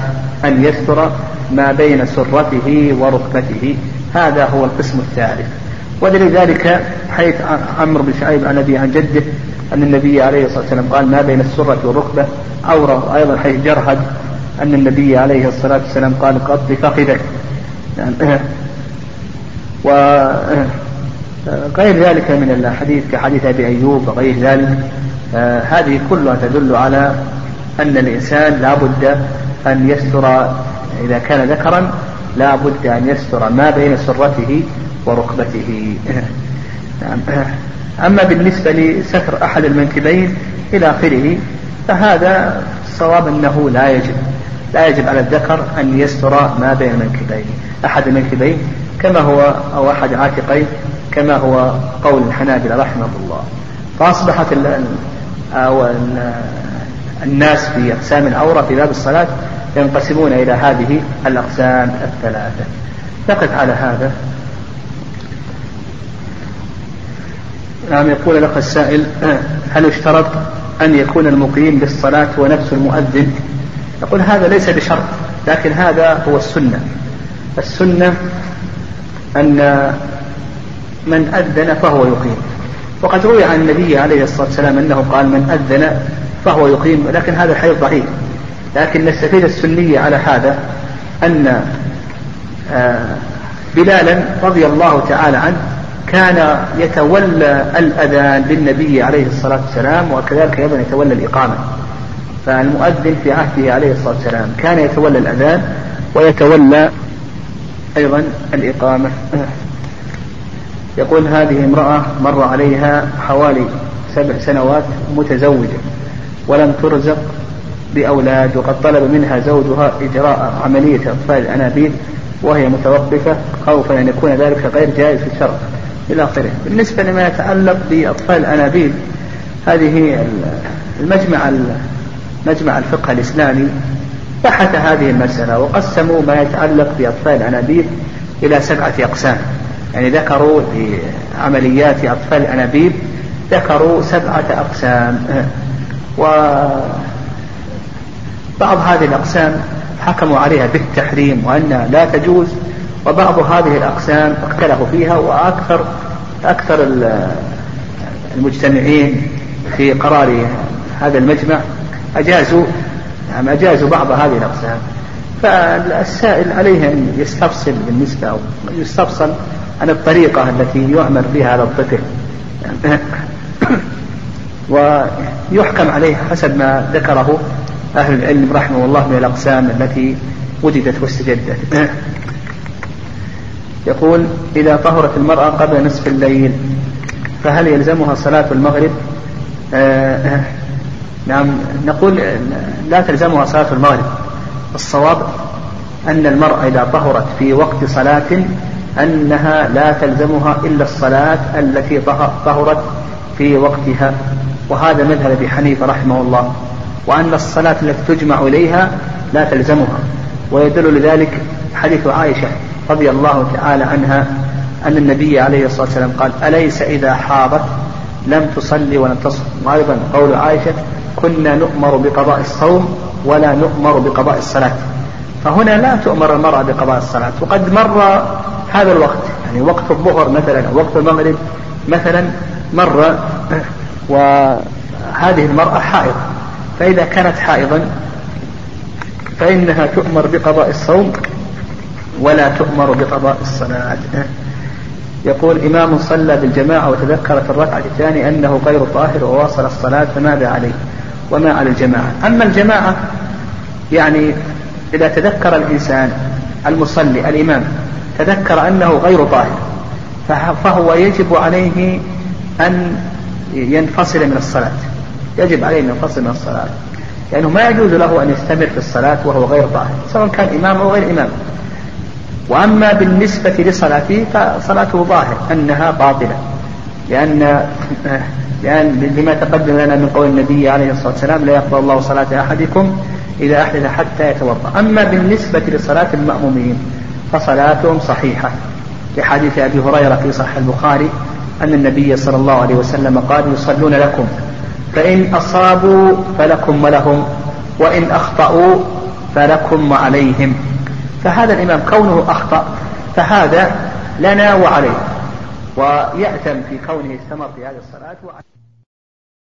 أن يستر ما بين سرته وركبته. هذا هو القسم الثالث. ولذلك حيث عمرو بن شعيب عن أبي عن جده أن النبي عليه الصلاة والسلام قال ما بين السرة والركبة. عورة أيضا حيث جرهد أن النبي عليه الصلاة والسلام قال قط فخذك و غير ذلك من الحديث كحديث أبي أيوب وغير ذلك آه هذه كلها تدل على أن الإنسان لا بد أن يستر إذا كان ذكرا لا بد أن يستر ما بين سرته وركبته نعم. أما بالنسبة لستر أحد المنكبين إلى آخره فهذا الصواب أنه لا يجب لا يجب على الذكر أن يستر ما بين المنكبين أحد المنكبين كما هو أو أحد عاتقين كما هو قول الحنابلة رحمه الله. فأصبحت أو الناس في أقسام العورة في باب الصلاة ينقسمون إلى هذه الأقسام الثلاثة. نقف على هذا. نعم يقول الأخ السائل هل يشترط أن يكون المقيم بالصلاة هو نفس المؤذن؟ يقول هذا ليس بشرط لكن هذا هو السنة. السنة أن من أذن فهو يقيم. وقد روي عن النبي عليه الصلاة والسلام أنه قال من أذن فهو يقيم لكن هذا الحديث ضعيف. لكن نستفيد السنية على هذا أن آه، بلالا رضي الله تعالى عنه كان يتولى الأذان للنبي عليه الصلاة والسلام وكذلك أيضا يتولى الإقامة. فالمؤذن في عهده عليه الصلاة والسلام كان يتولى الأذان ويتولى أيضا الإقامة. يقول هذه امرأة مر عليها حوالي سبع سنوات متزوجة ولم ترزق بأولاد وقد طلب منها زوجها إجراء عملية إطفاء الأنابيب وهي متوقفة خوفا أن يكون ذلك غير جائز في الشرع. إلى آخره. بالنسبة لما يتعلق بأطفال الأنابيب هذه المجمع مجمع الفقه الإسلامي بحث هذه المسألة وقسموا ما يتعلق بأطفال الأنابيب إلى سبعة أقسام. يعني ذكروا لعمليات أطفال الأنابيب ذكروا سبعة أقسام. وبعض هذه الأقسام حكموا عليها بالتحريم وأنها لا تجوز وبعض هذه الأقسام اختلفوا فيها وأكثر أكثر المجتمعين في قرار هذا المجمع أجازوا نعم أجازوا بعض هذه الأقسام. فالسائل عليه أن يستفصل بالنسبة أو يستفصل عن الطريقة التي يعمل بها هذا الطفل. ويحكم عليه حسب ما ذكره أهل العلم رحمه الله من الأقسام التي وجدت واستجدت. يقول إذا طهرت المرأة قبل نصف الليل فهل يلزمها صلاة المغرب؟ آه نعم نقول لا تلزمها صلاة المغرب. الصواب أن المرأة إذا طهرت في وقت صلاة أنها لا تلزمها إلا الصلاة التي طهرت في وقتها. وهذا مذهب أبي حنيفة رحمه الله. وأن الصلاة التي تجمع إليها لا تلزمها. ويدل لذلك حديث عائشة رضي الله تعالى عنها أن النبي عليه الصلاة والسلام قال أليس إذا حاضت لم تصلي ولم تصم وأيضا قول عائشة كنا نؤمر بقضاء الصوم ولا نؤمر بقضاء الصلاة. فهنا لا تؤمر المرأة بقضاء الصلاة. وقد مر هذا الوقت يعني وقت الظهر مثلا أو وقت المغرب مثلا مر وهذه المرأة حائض. فإذا كانت حائضا فإنها تؤمر بقضاء الصوم ولا تؤمر بقضاء الصلاة. يقول إمام صلى بالجماعة وتذكر في الركعة الثانية أنه غير طاهر وواصل الصلاة فماذا عليه؟ وما على الجماعة؟ أما الجماعة يعني إذا تذكر الإنسان المصلي الإمام تذكر أنه غير طاهر فهو يجب عليه أن ينفصل من الصلاة. يجب عليه أن ينفصل من الصلاة. لأنه ما يجوز له أن يستمر في الصلاة وهو غير طاهر سواء كان إمام أو غير إمام. وأما بالنسبة لصلاته فصلاته ظاهر أنها باطلة. لأن لأن لما تقدم لنا من قول النبي عليه الصلاة والسلام لا يقبل الله صلاة أحدكم إذا أحدث حتى يتوضأ. أما بالنسبة لصلاة المأمومين فصلاتهم صحيحة. لحديث أبي هريرة في صحيح البخاري أن النبي صلى الله عليه وسلم قال يصلون لكم. فإن أصابوا فلكم ولهم وإن أخطأوا فلكم وعليهم. فهذا الإمام كونه أخطأ فهذا لنا وعليه. ويأتم في كونه استمر في هذه الصلاة.